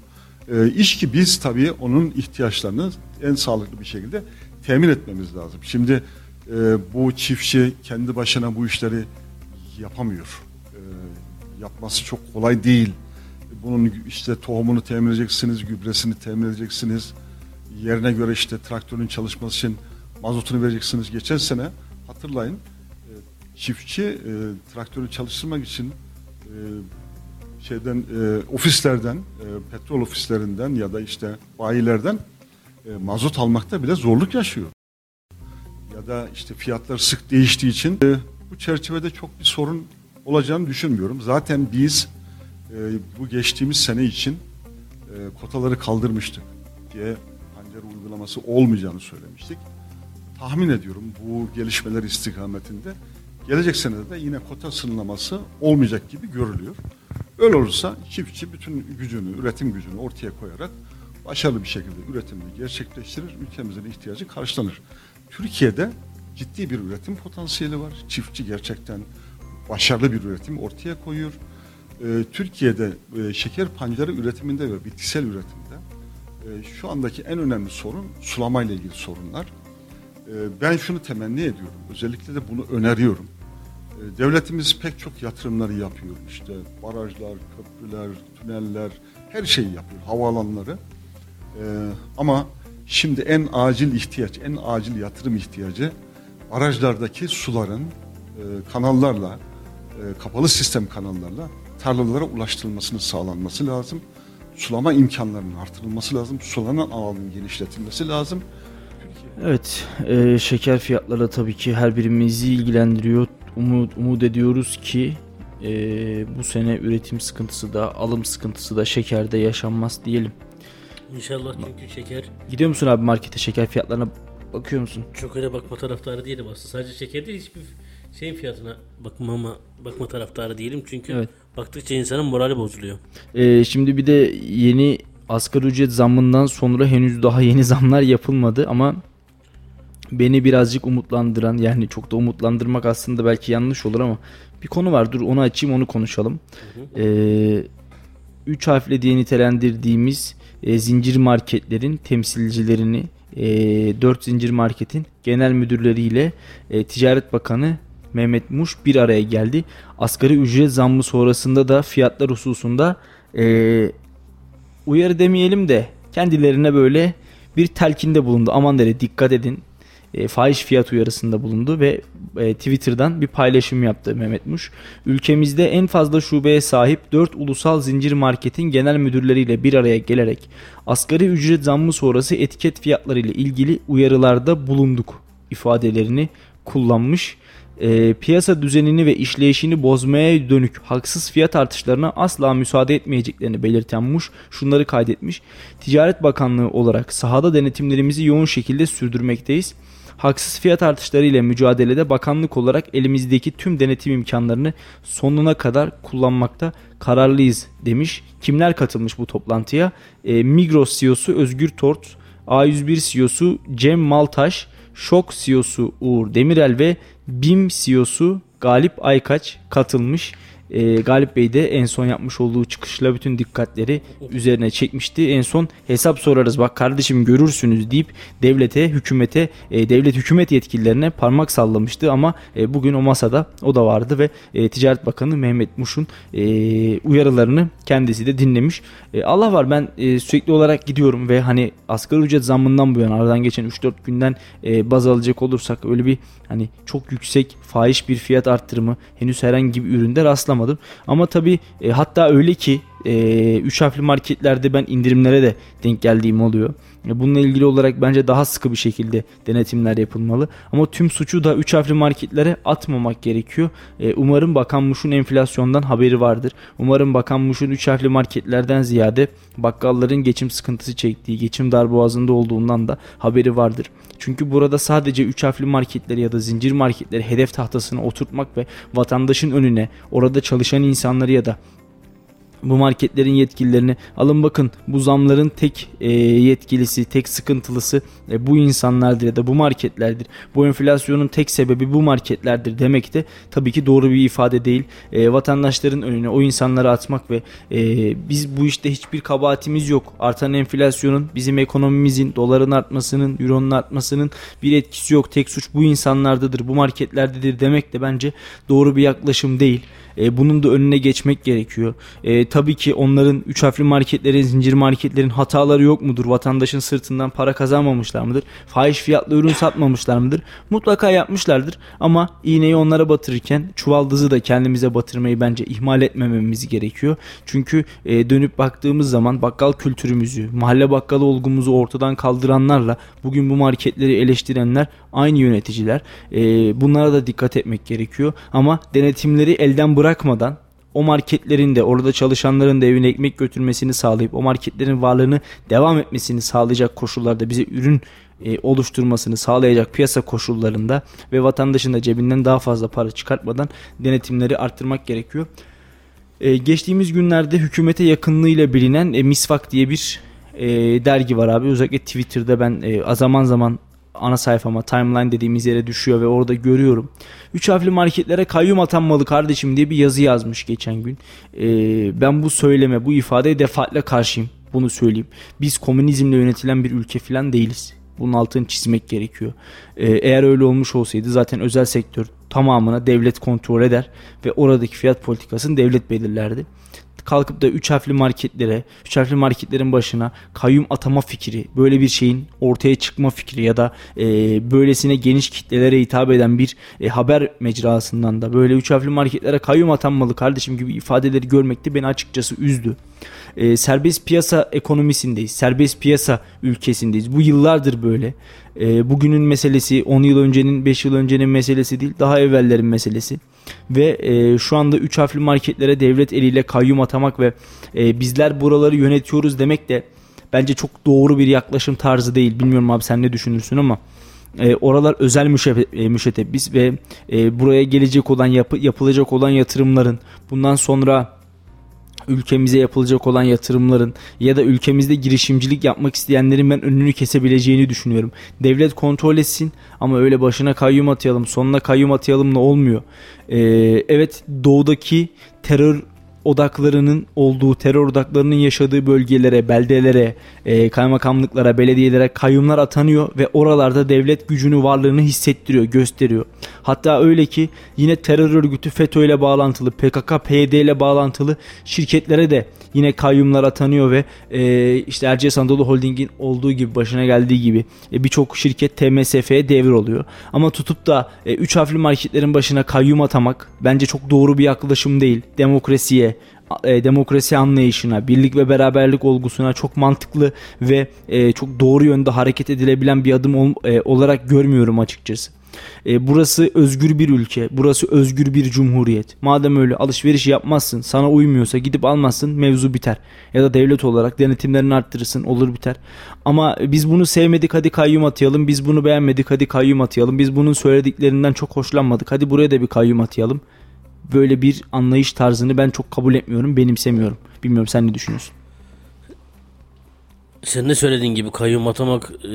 [SPEAKER 6] E, iş ki biz tabii onun ihtiyaçlarını en sağlıklı bir şekilde temin etmemiz lazım. Şimdi e, bu çiftçi kendi başına bu işleri yapamıyor. E, yapması çok kolay değil. Bunun işte tohumunu temin edeceksiniz, gübresini temin edeceksiniz. Yerine göre işte traktörün çalışması için mazotunu vereceksiniz. Geçen sene hatırlayın e, çiftçi e, traktörü çalıştırmak için e, şeyden e, ofislerden, e, petrol ofislerinden ya da işte bayilerden e, mazot almakta bile zorluk yaşıyor. Ya da işte fiyatlar sık değiştiği için e, bu çerçevede çok bir sorun olacağını düşünmüyorum. Zaten biz e, bu geçtiğimiz sene için e, kotaları kaldırmıştık diye pancar uygulaması olmayacağını söylemiştik tahmin ediyorum bu gelişmeler istikametinde gelecek senede de yine kota sınırlaması olmayacak gibi görülüyor. Öyle olursa çiftçi bütün gücünü, üretim gücünü ortaya koyarak başarılı bir şekilde üretimini gerçekleştirir, ülkemizin ihtiyacı karşılanır. Türkiye'de ciddi bir üretim potansiyeli var. Çiftçi gerçekten başarılı bir üretim ortaya koyuyor. Ee, Türkiye'de e, şeker pancarı üretiminde ve bitkisel üretimde e, şu andaki en önemli sorun sulama ile ilgili sorunlar. E, ben şunu temenni ediyorum. Özellikle de bunu öneriyorum. E, devletimiz pek çok yatırımları yapıyor. İşte barajlar, köprüler, tüneller her şeyi yapıyor. Havaalanları. E, ama şimdi en acil ihtiyaç, en acil yatırım ihtiyacı barajlardaki suların e, kanallarla, e, kapalı sistem kanallarla tarlalara ulaştırılmasının sağlanması lazım. Sulama imkanlarının artırılması lazım. Sulanan alanın genişletilmesi lazım.
[SPEAKER 2] Evet, e, şeker fiyatları tabii ki her birimizi ilgilendiriyor. Umut, umut ediyoruz ki e, bu sene üretim sıkıntısı da, alım sıkıntısı da şekerde yaşanmaz diyelim.
[SPEAKER 3] İnşallah çünkü şeker
[SPEAKER 2] Gidiyor musun abi markete şeker fiyatlarına bakıyor musun?
[SPEAKER 3] çok öyle bakma taraftarı değilim aslında. Sadece şeker değil hiçbir şeyin fiyatına bakma ama bakma taraftarı değilim. Çünkü
[SPEAKER 2] Evet.
[SPEAKER 3] baktıkça insanın morali bozuluyor.
[SPEAKER 2] E, şimdi bir de yeni asgari ücret zammından sonra henüz daha yeni zamlar yapılmadı ama beni birazcık umutlandıran yani çok da umutlandırmak aslında belki yanlış olur ama bir konu var dur onu açayım onu konuşalım. Ee, üç harfle diye nitelendirdiğimiz e, zincir marketlerin temsilcilerini e, 4 zincir marketin genel müdürleriyle e, Ticaret Bakanı Mehmet Muş bir araya geldi. Asgari ücret zammı sonrasında da fiyatlar hususunda e, uyarı demeyelim de kendilerine böyle bir telkinde bulundu. Aman dedi dikkat edin e, fahiş fiyat uyarısında bulundu ve e, Twitter'dan bir paylaşım yaptı Mehmet Muş. Ülkemizde en fazla şubeye sahip 4 ulusal zincir marketin genel müdürleriyle bir araya gelerek asgari ücret zammı sonrası etiket fiyatları ile ilgili uyarılarda bulunduk ifadelerini kullanmış. E, piyasa düzenini ve işleyişini bozmaya dönük haksız fiyat artışlarına asla müsaade etmeyeceklerini belirten Muş şunları kaydetmiş. Ticaret Bakanlığı olarak sahada denetimlerimizi yoğun şekilde sürdürmekteyiz. Haksız fiyat artışları ile mücadelede bakanlık olarak elimizdeki tüm denetim imkanlarını sonuna kadar kullanmakta kararlıyız demiş. Kimler katılmış bu toplantıya? E, Migros CEO'su Özgür Tort, A101 CEO'su Cem Maltaş, Şok CEO'su Uğur Demirel ve BİM CEO'su Galip Aykaç katılmış. E, Galip Bey de en son yapmış olduğu çıkışla bütün dikkatleri üzerine çekmişti. En son hesap sorarız bak kardeşim görürsünüz deyip devlete, hükümete, e, devlet hükümet yetkililerine parmak sallamıştı ama e, bugün o masada o da vardı ve e, Ticaret Bakanı Mehmet Muş'un e, uyarılarını kendisi de dinlemiş. E, Allah var ben e, sürekli olarak gidiyorum ve hani asgari ücret zammından bu yana aradan geçen 3-4 günden e, baz alacak olursak öyle bir hani çok yüksek fahiş bir fiyat arttırımı henüz herhangi bir üründe rastlamadım. Ama tabii e, hatta öyle ki 3 harfli marketlerde ben indirimlere de denk geldiğim oluyor. E, Bununla ilgili olarak bence daha sıkı bir şekilde denetimler yapılmalı. Ama tüm suçu da 3 harfli marketlere atmamak gerekiyor. E, Umarım Bakan Muş'un enflasyondan haberi vardır. Umarım Bakan Muş'un 3 harfli marketlerden ziyade bakkalların geçim sıkıntısı çektiği, geçim darboğazında olduğundan da haberi vardır. Çünkü burada sadece 3 harfli marketleri ya da zincir marketleri hedef tahtasına oturtmak ve vatandaşın önüne orada çalışan insanları ya da bu marketlerin yetkililerini alın bakın bu zamların tek e, yetkilisi, tek sıkıntılısı e, bu insanlardır ya da bu marketlerdir. Bu enflasyonun tek sebebi bu marketlerdir demek de tabii ki doğru bir ifade değil. E, vatandaşların önüne o insanları atmak ve e, biz bu işte hiçbir kabahatimiz yok. Artan enflasyonun bizim ekonomimizin, doların artmasının, euronun artmasının bir etkisi yok. Tek suç bu insanlardadır, bu marketlerdedir demek de bence doğru bir yaklaşım değil. E, bunun da önüne geçmek gerekiyor. E, tabii ki onların üç harfli marketlerin, zincir marketlerin hataları yok mudur? Vatandaşın sırtından para kazanmamışlar mıdır? Fahiş fiyatlı ürün satmamışlar mıdır? Mutlaka yapmışlardır ama iğneyi onlara batırırken çuvaldızı da kendimize batırmayı bence ihmal etmememiz gerekiyor. Çünkü e, dönüp baktığımız zaman bakkal kültürümüzü, mahalle bakkalı olgumuzu ortadan kaldıranlarla bugün bu marketleri eleştirenler aynı yöneticiler. E, bunlara da dikkat etmek gerekiyor. Ama denetimleri elden bırakmadan o marketlerin de orada çalışanların da evine ekmek götürmesini sağlayıp o marketlerin varlığını devam etmesini sağlayacak koşullarda bize ürün e, oluşturmasını sağlayacak piyasa koşullarında ve vatandaşın da cebinden daha fazla para çıkartmadan denetimleri arttırmak gerekiyor. E, geçtiğimiz günlerde hükümete yakınlığıyla bilinen e, Misvak diye bir e, dergi var abi. Özellikle Twitter'da ben e, zaman zaman ana sayfama timeline dediğimiz yere düşüyor ve orada görüyorum. Üç harfli marketlere kayyum atanmalı kardeşim diye bir yazı yazmış geçen gün. Ee, ben bu söyleme bu ifadeye defaatle karşıyım. Bunu söyleyeyim. Biz komünizmle yönetilen bir ülke falan değiliz. Bunun altını çizmek gerekiyor. Ee, eğer öyle olmuş olsaydı zaten özel sektör tamamına devlet kontrol eder ve oradaki fiyat politikasını devlet belirlerdi kalkıp da 3 harfli marketlere, 3 harfli marketlerin başına kayyum atama fikri, böyle bir şeyin ortaya çıkma fikri ya da e, böylesine geniş kitlelere hitap eden bir e, haber mecrasından da böyle 3 harfli marketlere kayyum atanmalı kardeşim gibi ifadeleri görmekte beni açıkçası üzdü. E, serbest piyasa ekonomisindeyiz. Serbest piyasa ülkesindeyiz. Bu yıllardır böyle. E, bugünün meselesi 10 yıl öncenin 5 yıl öncenin meselesi değil daha evvellerin meselesi ve e, şu anda 3 harfli marketlere devlet eliyle kayyum atamak ve e, bizler buraları yönetiyoruz demek de bence çok doğru bir yaklaşım tarzı değil. Bilmiyorum abi sen ne düşünürsün ama e, oralar özel e, müşetebbis ve e, buraya gelecek olan yapı, yapılacak olan yatırımların bundan sonra ülkemize yapılacak olan yatırımların ya da ülkemizde girişimcilik yapmak isteyenlerin ben önünü kesebileceğini düşünüyorum. Devlet kontrol etsin ama öyle başına kayyum atayalım sonuna kayyum atayalım da olmuyor. Ee, evet doğudaki terör odaklarının olduğu, terör odaklarının yaşadığı bölgelere, beldelere, e, kaymakamlıklara, belediyelere kayyumlar atanıyor ve oralarda devlet gücünü, varlığını hissettiriyor, gösteriyor. Hatta öyle ki yine terör örgütü FETÖ ile bağlantılı, PKK, PYD ile bağlantılı şirketlere de yine kayyumlar atanıyor ve e, işte Erciyes Anadolu Holding'in olduğu gibi başına geldiği gibi e, birçok şirket TMSF'ye devir oluyor. Ama tutup da 3 e, harfli marketlerin başına kayyum atamak bence çok doğru bir yaklaşım değil. Demokrasiye, e, demokrasi anlayışına, birlik ve beraberlik olgusuna çok mantıklı ve e, çok doğru yönde hareket edilebilen bir adım e, olarak görmüyorum açıkçası. E, burası özgür bir ülke. Burası özgür bir cumhuriyet. Madem öyle alışveriş yapmazsın, sana uymuyorsa gidip almazsın, mevzu biter. Ya da devlet olarak denetimlerini arttırırsın, olur biter. Ama biz bunu sevmedik, hadi kayyum atayalım. Biz bunu beğenmedik, hadi kayyum atayalım. Biz bunun söylediklerinden çok hoşlanmadık. Hadi buraya da bir kayyum atayalım. Böyle bir anlayış tarzını ben çok kabul etmiyorum, benimsemiyorum. Bilmiyorum sen ne düşünüyorsun?
[SPEAKER 3] Sen de söylediğin gibi kayyum atamak e,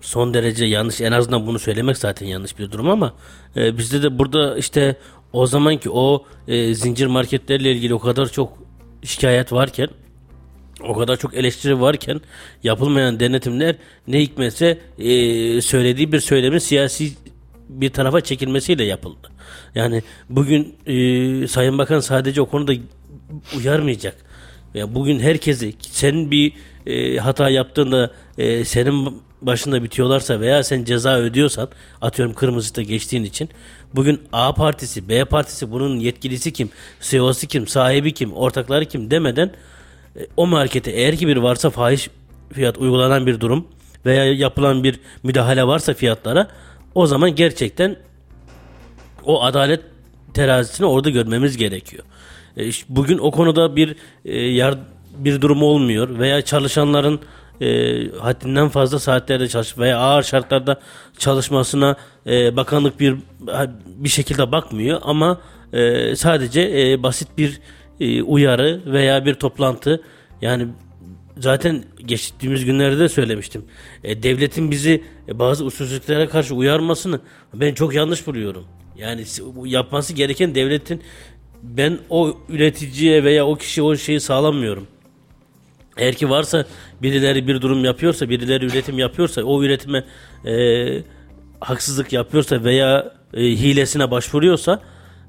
[SPEAKER 3] son derece yanlış. En azından bunu söylemek zaten yanlış bir durum ama e, bizde de burada işte o zamanki o e, zincir marketlerle ilgili o kadar çok şikayet varken o kadar çok eleştiri varken yapılmayan denetimler ne hikmetse e, söylediği bir söylemin siyasi bir tarafa çekilmesiyle yapıldı. Yani bugün e, Sayın Bakan sadece o konuda uyarmayacak. Ya bugün herkesi sen bir e, hata yaptığında e, senin başında bitiyorlarsa veya sen ceza ödüyorsan atıyorum kırmızıda geçtiğin için bugün A partisi, B partisi bunun yetkilisi kim, CEO'su kim, sahibi kim, ortakları kim demeden e, o markete eğer ki bir varsa fahiş fiyat uygulanan bir durum veya yapılan bir müdahale varsa fiyatlara o zaman gerçekten o adalet terazisini orada görmemiz gerekiyor. E, bugün o konuda bir e, yard bir durum olmuyor veya çalışanların e, haddinden fazla saatlerde çalış veya ağır şartlarda çalışmasına e, bakanlık bir bir şekilde bakmıyor ama e, sadece e, basit bir e, uyarı veya bir toplantı yani zaten geçtiğimiz günlerde de söylemiştim. E, devletin bizi e, bazı usulsüzlüklere karşı uyarmasını ben çok yanlış buluyorum. Yani yapması gereken devletin ben o üreticiye veya o kişi o şeyi sağlamıyorum. Eğer ki varsa birileri bir durum yapıyorsa, birileri üretim yapıyorsa, o üretime e, haksızlık yapıyorsa veya e, hilesine başvuruyorsa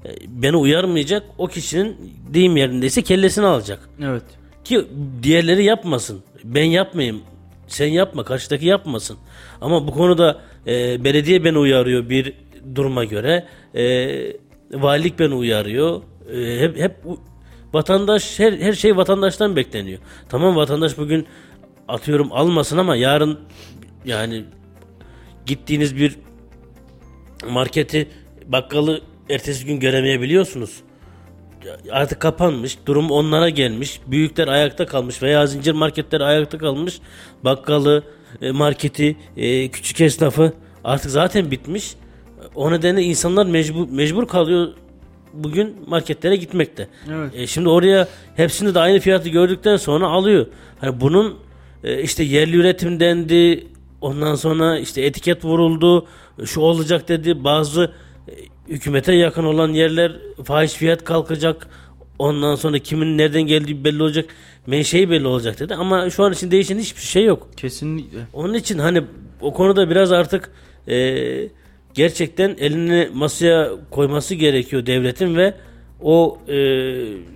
[SPEAKER 3] e, beni uyarmayacak. O kişinin deyim yerindeyse kellesini alacak.
[SPEAKER 2] Evet.
[SPEAKER 3] Ki diğerleri yapmasın. Ben yapmayayım. Sen yapma. Karşıdaki yapmasın. Ama bu konuda e, belediye beni uyarıyor bir duruma göre. E, valilik beni uyarıyor. E, hep hep Vatandaş her, her şey vatandaştan bekleniyor. Tamam vatandaş bugün atıyorum almasın ama yarın yani gittiğiniz bir marketi bakkalı ertesi gün göremeyebiliyorsunuz. Artık kapanmış. Durum onlara gelmiş. Büyükler ayakta kalmış veya zincir marketler ayakta kalmış. Bakkalı, e, marketi, e, küçük esnafı artık zaten bitmiş. O nedenle insanlar mecbur mecbur kalıyor bugün marketlere gitmekte. Evet. E şimdi oraya hepsini de aynı fiyatı gördükten sonra alıyor. Hani bunun e, işte yerli üretim dendi. Ondan sonra işte etiket vuruldu. Şu olacak dedi. Bazı e, hükümete yakın olan yerler fahiş fiyat kalkacak. Ondan sonra kimin nereden geldiği belli olacak. Menşei belli olacak dedi. Ama şu an için değişen hiçbir şey yok.
[SPEAKER 2] Kesinlikle.
[SPEAKER 3] Onun için hani o konuda biraz artık e, gerçekten elini masaya koyması gerekiyor devletin ve o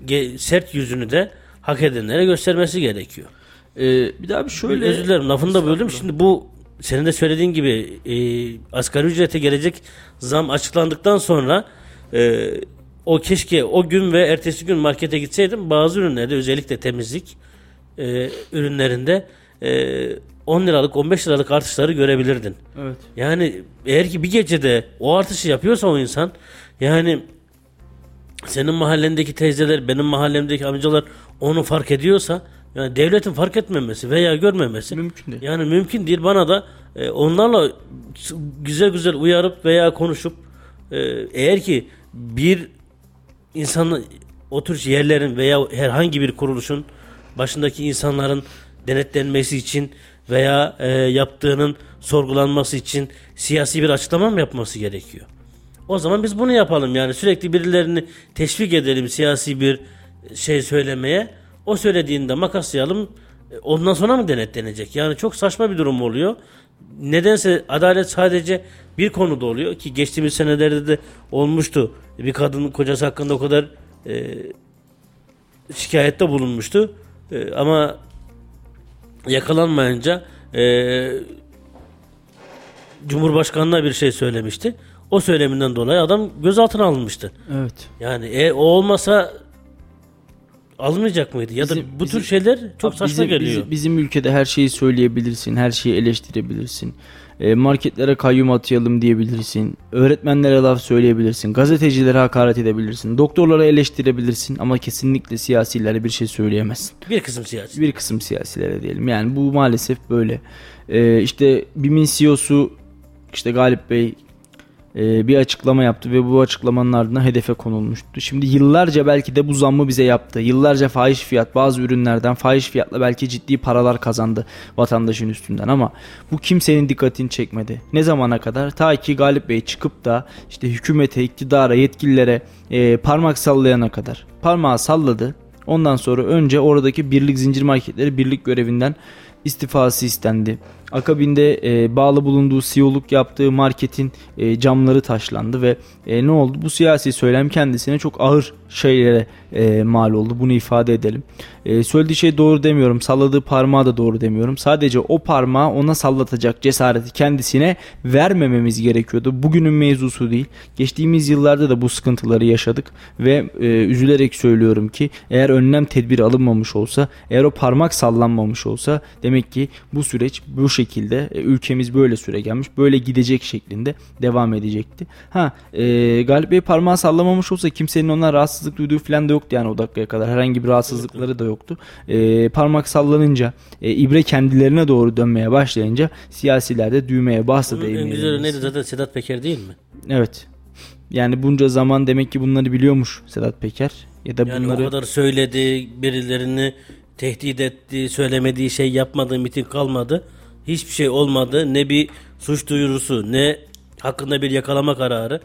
[SPEAKER 3] e, sert yüzünü de hak edenlere göstermesi gerekiyor.
[SPEAKER 2] Ee, bir daha bir şöyle
[SPEAKER 3] Şöyle, Özür dilerim lafını da böldüm. Şimdi bu senin de söylediğin gibi e, asgari ücrete gelecek zam açıklandıktan sonra e, o keşke o gün ve ertesi gün markete gitseydim bazı ürünlerde özellikle temizlik e, ürünlerinde e, 10 liralık 15 liralık artışları görebilirdin.
[SPEAKER 2] Evet.
[SPEAKER 3] Yani eğer ki bir gecede o artışı yapıyorsa o insan yani senin mahallendeki teyzeler benim mahallemdeki amcalar onu fark ediyorsa yani devletin fark etmemesi veya görmemesi
[SPEAKER 2] Mümkün değil.
[SPEAKER 3] Yani mümkün değil bana da e, onlarla güzel güzel uyarıp veya konuşup e, eğer ki bir insanın o tür yerlerin veya herhangi bir kuruluşun başındaki insanların denetlenmesi için veya e, yaptığının sorgulanması için siyasi bir açıklama mı yapması gerekiyor? O zaman biz bunu yapalım yani sürekli birilerini teşvik edelim siyasi bir şey söylemeye. O söylediğinde makaslayalım. E, Ondan sonra mı denetlenecek? Yani çok saçma bir durum oluyor. Nedense adalet sadece bir konuda oluyor ki geçtiğimiz senelerde de olmuştu. Bir kadın kocası hakkında o kadar e, şikayette bulunmuştu. E, ama yakalanmayınca e, Cumhurbaşkanı'na bir şey söylemişti. O söyleminden dolayı adam gözaltına alınmıştı.
[SPEAKER 2] Evet.
[SPEAKER 3] Yani e, o olmasa alınmayacak mıydı? Ya da
[SPEAKER 2] Bizim-
[SPEAKER 3] bu
[SPEAKER 2] bizim-
[SPEAKER 3] tür şeyler çok saçma
[SPEAKER 2] bizim,
[SPEAKER 3] geliyor.
[SPEAKER 2] Bizim, bizim ülkede her şeyi söyleyebilirsin, her şeyi eleştirebilirsin. E, marketlere kayyum atayalım diyebilirsin. Öğretmenlere laf söyleyebilirsin. Gazetecilere hakaret edebilirsin. Doktorlara eleştirebilirsin ama kesinlikle siyasilere bir şey söyleyemezsin.
[SPEAKER 3] Bir kısım siyasi.
[SPEAKER 2] Bir kısım siyasilere diyelim. Yani bu maalesef böyle. E, işte BİM'in CEO'su işte Galip Bey e, bir açıklama yaptı ve bu açıklamanın ardından hedefe konulmuştu. Şimdi yıllarca belki de bu zammı bize yaptı. Yıllarca fahiş fiyat bazı ürünlerden fahiş fiyatla belki ciddi paralar kazandı vatandaşın üstünden ama bu kimsenin dikkatini çekmedi. Ne zamana kadar? Ta ki Galip Bey çıkıp da işte hükümete, iktidara, yetkililere e, parmak sallayana kadar. Parmağı salladı. Ondan sonra önce oradaki birlik zincir marketleri birlik görevinden istifası istendi. Akabinde e, bağlı bulunduğu CEO'luk yaptığı marketin e, camları taşlandı ve e, ne oldu? Bu siyasi söylem kendisine çok ağır şeylere e, mal oldu. Bunu ifade edelim. E, söylediği şey doğru demiyorum. Salladığı parmağı da doğru demiyorum. Sadece o parmağı ona sallatacak cesareti kendisine vermememiz gerekiyordu. Bugünün mevzusu değil. Geçtiğimiz yıllarda da bu sıkıntıları yaşadık ve e, üzülerek söylüyorum ki eğer önlem tedbiri alınmamış olsa, eğer o parmak sallanmamış olsa demek ki bu süreç bu şekilde e, ülkemiz böyle süre gelmiş, böyle gidecek şeklinde devam edecekti. Ha, e, Galip Bey parmağı sallamamış olsa kimsenin ona rahatsızlık duyduğu falan da yoktu yani o dakikaya kadar. Herhangi bir rahatsızlıkları da yoktu. E, parmak sallanınca, e, ibre kendilerine doğru dönmeye başlayınca siyasiler de düğmeye bastı
[SPEAKER 3] Bunun en güzel de zaten Sedat Peker değil mi?
[SPEAKER 2] Evet. Yani bunca zaman demek ki bunları biliyormuş Sedat Peker. Ya da
[SPEAKER 3] Yani
[SPEAKER 2] bunları
[SPEAKER 3] o kadar söyledi, birilerini tehdit etti, söylemediği şey yapmadı, miting kalmadı. Hiçbir şey olmadı. Ne bir suç duyurusu, ne hakkında bir yakalama kararı.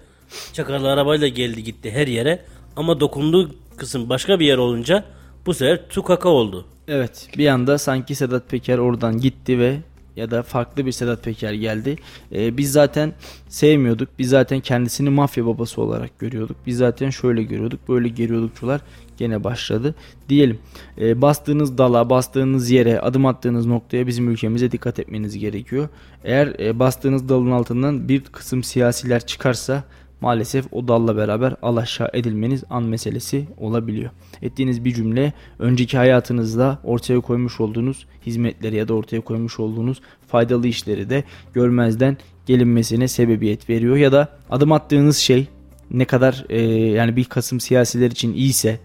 [SPEAKER 3] Çakarlı arabayla geldi gitti her yere. Ama dokunduğu kısım başka bir yer olunca bu sefer tukaka oldu.
[SPEAKER 2] Evet bir anda sanki Sedat Peker oradan gitti ve ya da farklı bir Sedat Peker geldi. Ee, biz zaten sevmiyorduk. Biz zaten kendisini mafya babası olarak görüyorduk. Biz zaten şöyle görüyorduk. Böyle geriyordukçular gene başladı diyelim. Ee, bastığınız dala, bastığınız yere, adım attığınız noktaya bizim ülkemize dikkat etmeniz gerekiyor. Eğer e, bastığınız dalın altından bir kısım siyasiler çıkarsa maalesef o dalla beraber alaşağı edilmeniz an meselesi olabiliyor. Ettiğiniz bir cümle önceki hayatınızda ortaya koymuş olduğunuz hizmetleri ya da ortaya koymuş olduğunuz faydalı işleri de görmezden gelinmesine sebebiyet veriyor ya da adım attığınız şey ne kadar e, yani bir Kasım siyasiler için iyiyse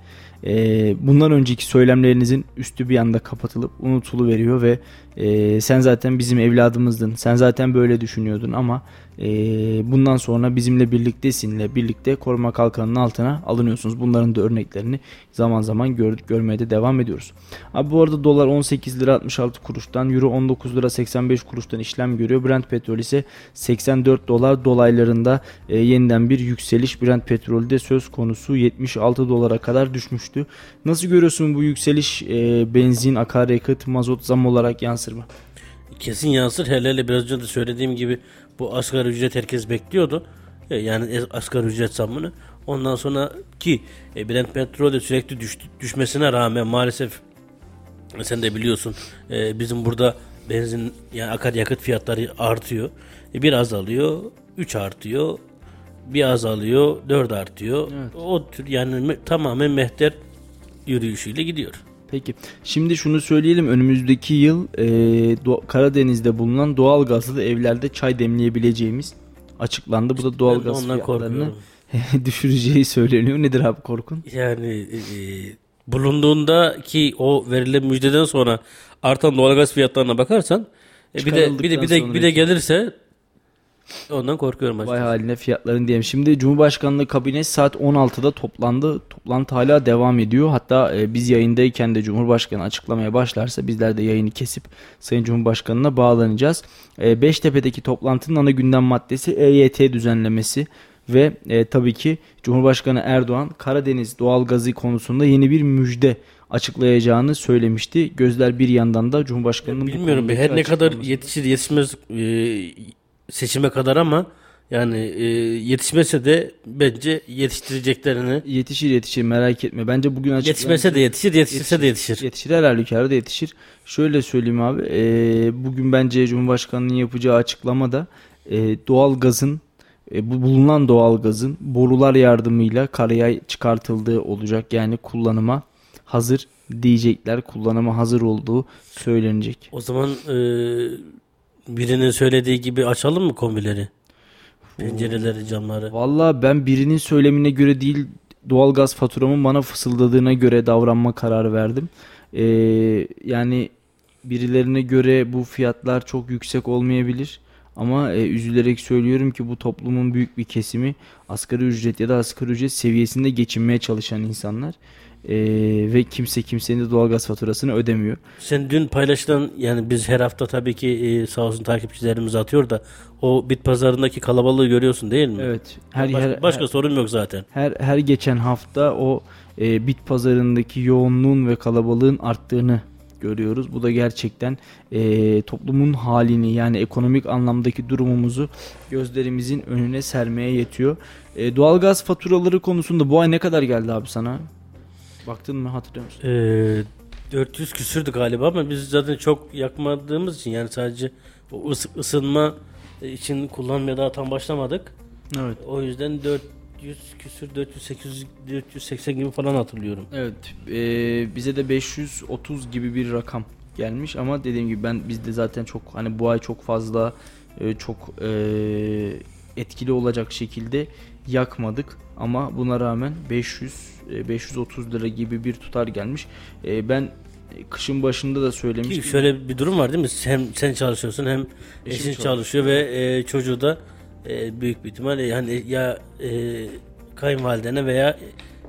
[SPEAKER 2] e, bundan önceki söylemlerinizin üstü bir anda kapatılıp unutulu veriyor ve e, sen zaten bizim evladımızdın. Sen zaten böyle düşünüyordun ama e, bundan sonra bizimle birliktesinle birlikte koruma kalkanının altına alınıyorsunuz. Bunların da örneklerini zaman zaman gördük görmeye de devam ediyoruz. Abi bu arada dolar 18 lira 66 kuruştan, euro 19 lira 85 kuruştan işlem görüyor. Brent petrol ise 84 dolar dolaylarında e, yeniden bir yükseliş. Brent petrolde söz konusu 76 dolara kadar düşmüştü. Nasıl görüyorsun bu yükseliş e, benzin, akaryakıt, mazot zam olarak yansır mı?
[SPEAKER 3] Kesin yansır. Hele hele biraz önce de söylediğim gibi bu asgari ücret herkes bekliyordu. E, Yani es- asgari ücret zammını. Ondan sonra ki e, Brent petrol de sürekli düştü, düşmesine rağmen maalesef e, sen de biliyorsun e, bizim burada benzin yani akaryakıt fiyatları artıyor. E, bir azalıyor, 3 artıyor. Bir azalıyor, 4 artıyor. O tür yani me- tamamen mehter yürüyüşüyle gidiyor.
[SPEAKER 2] Peki. Şimdi şunu söyleyelim. Önümüzdeki yıl e, Karadeniz'de bulunan doğal gazlı evlerde çay demleyebileceğimiz açıklandı. Bu da doğal
[SPEAKER 3] Ben
[SPEAKER 2] gaz fiyatlarını düşüreceği söyleniyor. Nedir abi korkun?
[SPEAKER 3] Yani e, bulunduğunda ki o verilen müjdeden sonra artan doğalgaz fiyatlarına bakarsan e, bir de bir de bir de, bir de gelirse ondan korkuyorum
[SPEAKER 2] Vay
[SPEAKER 3] açıkçası.
[SPEAKER 2] haline fiyatların diyelim. Şimdi Cumhurbaşkanlığı kabinesi saat 16'da toplandı. Toplantı hala devam ediyor. Hatta e, biz yayındayken de Cumhurbaşkanı açıklamaya başlarsa bizler de yayını kesip Sayın Cumhurbaşkanı'na bağlanacağız. E, Beştepe'deki toplantının ana gündem maddesi EYT düzenlemesi ve e, tabii ki Cumhurbaşkanı Erdoğan Karadeniz doğalgazı konusunda yeni bir müjde açıklayacağını söylemişti. Gözler bir yandan da Cumhurbaşkanı'nın bu
[SPEAKER 3] Bilmiyorum
[SPEAKER 2] konudaki
[SPEAKER 3] her ne kadar yetişir yetişmez e, seçime kadar ama yani e, yetişmese de bence yetiştireceklerini
[SPEAKER 2] Yetişir yetişir merak etme. Bence bugün açıklanacak.
[SPEAKER 3] yetişmese de yetişir yetişirse de yetişir.
[SPEAKER 2] Yetişir her halükarda yetişir. Şöyle söyleyeyim abi. e, bugün bence Cumhurbaşkanı'nın yapacağı açıklamada e, doğal gazın e, bu bulunan doğal gazın borular yardımıyla karaya çıkartıldığı olacak. Yani kullanıma hazır diyecekler. Kullanıma hazır olduğu söylenecek.
[SPEAKER 3] O zaman e, birinin söylediği gibi açalım mı kombileri? Pencereleri, camları.
[SPEAKER 2] Valla ben birinin söylemine göre değil doğalgaz faturamın bana fısıldadığına göre davranma kararı verdim. Ee, yani birilerine göre bu fiyatlar çok yüksek olmayabilir. Ama e, üzülerek söylüyorum ki bu toplumun büyük bir kesimi asgari ücret ya da asgari ücret seviyesinde geçinmeye çalışan insanlar. Ee, ve kimse kimsenin de doğalgaz faturasını ödemiyor.
[SPEAKER 3] Sen dün paylaşılan yani biz her hafta tabii ki e, sağ olsun takipçilerimiz atıyor da o bit pazarındaki kalabalığı görüyorsun değil mi?
[SPEAKER 2] Evet. Her,
[SPEAKER 3] Baş-
[SPEAKER 2] her,
[SPEAKER 3] başka
[SPEAKER 2] her-
[SPEAKER 3] sorun yok zaten.
[SPEAKER 2] her her geçen hafta o e, bit pazarındaki yoğunluğun ve kalabalığın arttığını görüyoruz. Bu da gerçekten e, toplumun halini yani ekonomik anlamdaki durumumuzu gözlerimizin önüne sermeye yetiyor. E, doğalgaz faturaları konusunda bu ay ne kadar geldi abi sana? Baktın mı hatırlıyor musun?
[SPEAKER 3] Ee, 400 küsürdü galiba ama biz zaten çok yakmadığımız için yani sadece o ıs- ısınma için kullanmaya daha tam başlamadık.
[SPEAKER 2] Evet.
[SPEAKER 3] O yüzden 400 küsür 408 480 gibi falan hatırlıyorum.
[SPEAKER 2] Evet. e, bize de 530 gibi bir rakam gelmiş ama dediğim gibi ben bizde zaten çok hani bu ay çok fazla e, çok e, etkili olacak şekilde yakmadık ama buna rağmen 500 e, 530 lira gibi bir tutar gelmiş. E, ben kışın başında da
[SPEAKER 3] Ki
[SPEAKER 2] söylemiştim.
[SPEAKER 3] şöyle bir durum var değil mi? Hem sen çalışıyorsun hem eşin
[SPEAKER 2] çalışıyor.
[SPEAKER 3] çalışıyor ve e, çocuğu da e, büyük bir ihtimalle yani ya e, kayınvalidene veya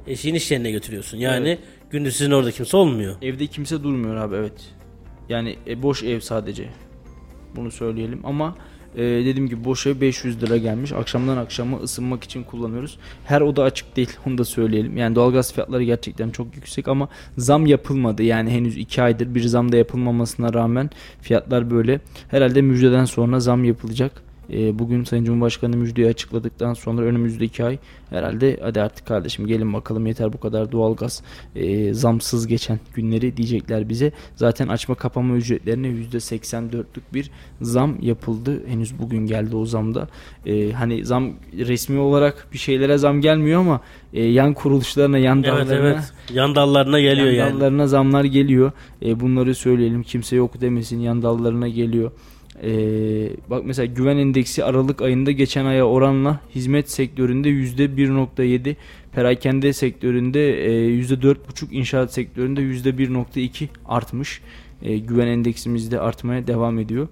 [SPEAKER 3] eşin iş yerine götürüyorsun. Yani gündüz sizin orada kimse olmuyor.
[SPEAKER 2] Evde kimse durmuyor abi evet. Yani e, boş ev sadece. Bunu söyleyelim ama e, dediğim gibi boş ev 500 lira gelmiş. Akşamdan akşama ısınmak için kullanıyoruz. Her oda açık değil onu da söyleyelim. Yani doğalgaz fiyatları gerçekten çok yüksek ama zam yapılmadı. Yani henüz 2 aydır bir zam da yapılmamasına rağmen fiyatlar böyle. Herhalde müjdeden sonra zam yapılacak. E, bugün Sayın Cumhurbaşkanı müjdeyi açıkladıktan sonra önümüzdeki ay herhalde hadi artık kardeşim gelin bakalım yeter bu kadar doğalgaz e, zamsız geçen günleri diyecekler bize. Zaten açma kapama ücretlerine %84'lük bir zam yapıldı. Henüz bugün geldi o zamda. E, hani zam resmi olarak bir şeylere zam gelmiyor ama e, yan kuruluşlarına, yan
[SPEAKER 3] Evet
[SPEAKER 2] dallarına
[SPEAKER 3] evet. Yan dallarına geliyor
[SPEAKER 2] yan
[SPEAKER 3] yani.
[SPEAKER 2] dallarına zamlar geliyor. E, bunları söyleyelim. Kimse yok demesin. Yan dallarına geliyor. Ee, bak mesela güven endeksi Aralık ayında geçen aya oranla hizmet sektöründe %1.7, perakende sektöründe e, %4.5, inşaat sektöründe %1.2 artmış. E, güven endeksimiz de artmaya devam ediyor.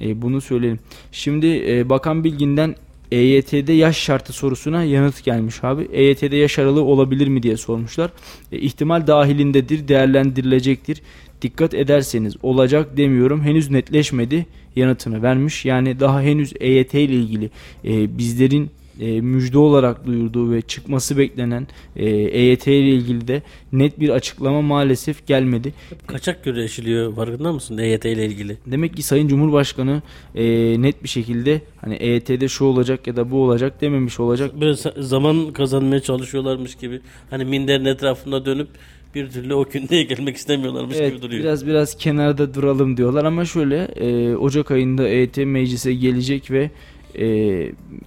[SPEAKER 2] E, bunu söyleyelim. Şimdi e, Bakan Bilgin'den EYT'de yaş şartı sorusuna yanıt gelmiş abi. EYT'de yaş aralığı olabilir mi diye sormuşlar. E, ihtimal dahilindedir, değerlendirilecektir. Dikkat ederseniz olacak demiyorum. Henüz netleşmedi yanıtını vermiş. Yani daha henüz EYT ile ilgili e, bizlerin e, müjde olarak duyurduğu ve çıkması beklenen e, EYT ile ilgili de net bir açıklama maalesef gelmedi.
[SPEAKER 3] Kaçak güreşiliyor farkında mısın EYT ile ilgili?
[SPEAKER 2] Demek ki Sayın Cumhurbaşkanı e, net bir şekilde hani EYT'de şu olacak ya da bu olacak dememiş olacak.
[SPEAKER 3] Biraz zaman kazanmaya çalışıyorlarmış gibi. Hani minderin etrafında dönüp bir türlü o kündeye gelmek istemiyorlarmış
[SPEAKER 2] Evet,
[SPEAKER 3] gibi duruyor.
[SPEAKER 2] biraz biraz kenarda duralım diyorlar ama şöyle e, Ocak ayında EYT meclise gelecek ve e,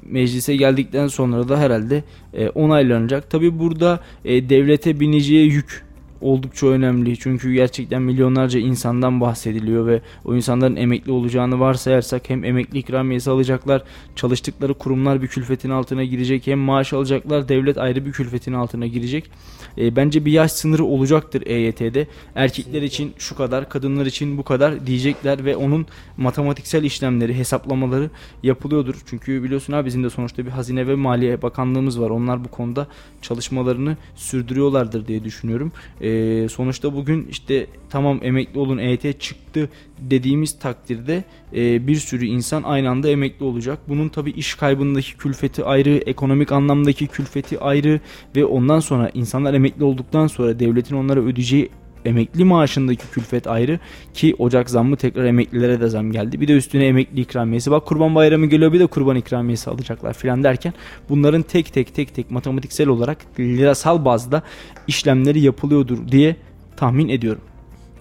[SPEAKER 2] meclise geldikten sonra da herhalde e, onaylanacak. Tabi burada e, devlete bineceği yük oldukça önemli. Çünkü gerçekten milyonlarca insandan bahsediliyor ve o insanların emekli olacağını varsayarsak hem emekli ikramiyesi alacaklar, çalıştıkları kurumlar bir külfetin altına girecek, hem maaş alacaklar, devlet ayrı bir külfetin altına girecek. E, bence bir yaş sınırı olacaktır EYT'de. Erkekler için şu kadar, kadınlar için bu kadar diyecekler ve onun matematiksel işlemleri, hesaplamaları yapılıyordur. Çünkü biliyorsun abi bizim de sonuçta bir Hazine ve Maliye Bakanlığımız var. Onlar bu konuda çalışmalarını sürdürüyorlardır diye düşünüyorum. E, sonuçta bugün işte tamam emekli olun EYT çıktı dediğimiz takdirde e, bir sürü insan aynı anda emekli olacak. Bunun tabi iş kaybındaki külfeti ayrı, ekonomik anlamdaki külfeti ayrı ve ondan sonra insanlar emekli olduktan sonra devletin onlara ödeyeceği emekli maaşındaki külfet ayrı ki Ocak zammı tekrar emeklilere de zam geldi. Bir de üstüne emekli ikramiyesi. Bak kurban bayramı geliyor bir de kurban ikramiyesi alacaklar filan derken bunların tek tek tek tek matematiksel olarak lirasal bazda işlemleri yapılıyordur diye tahmin ediyorum.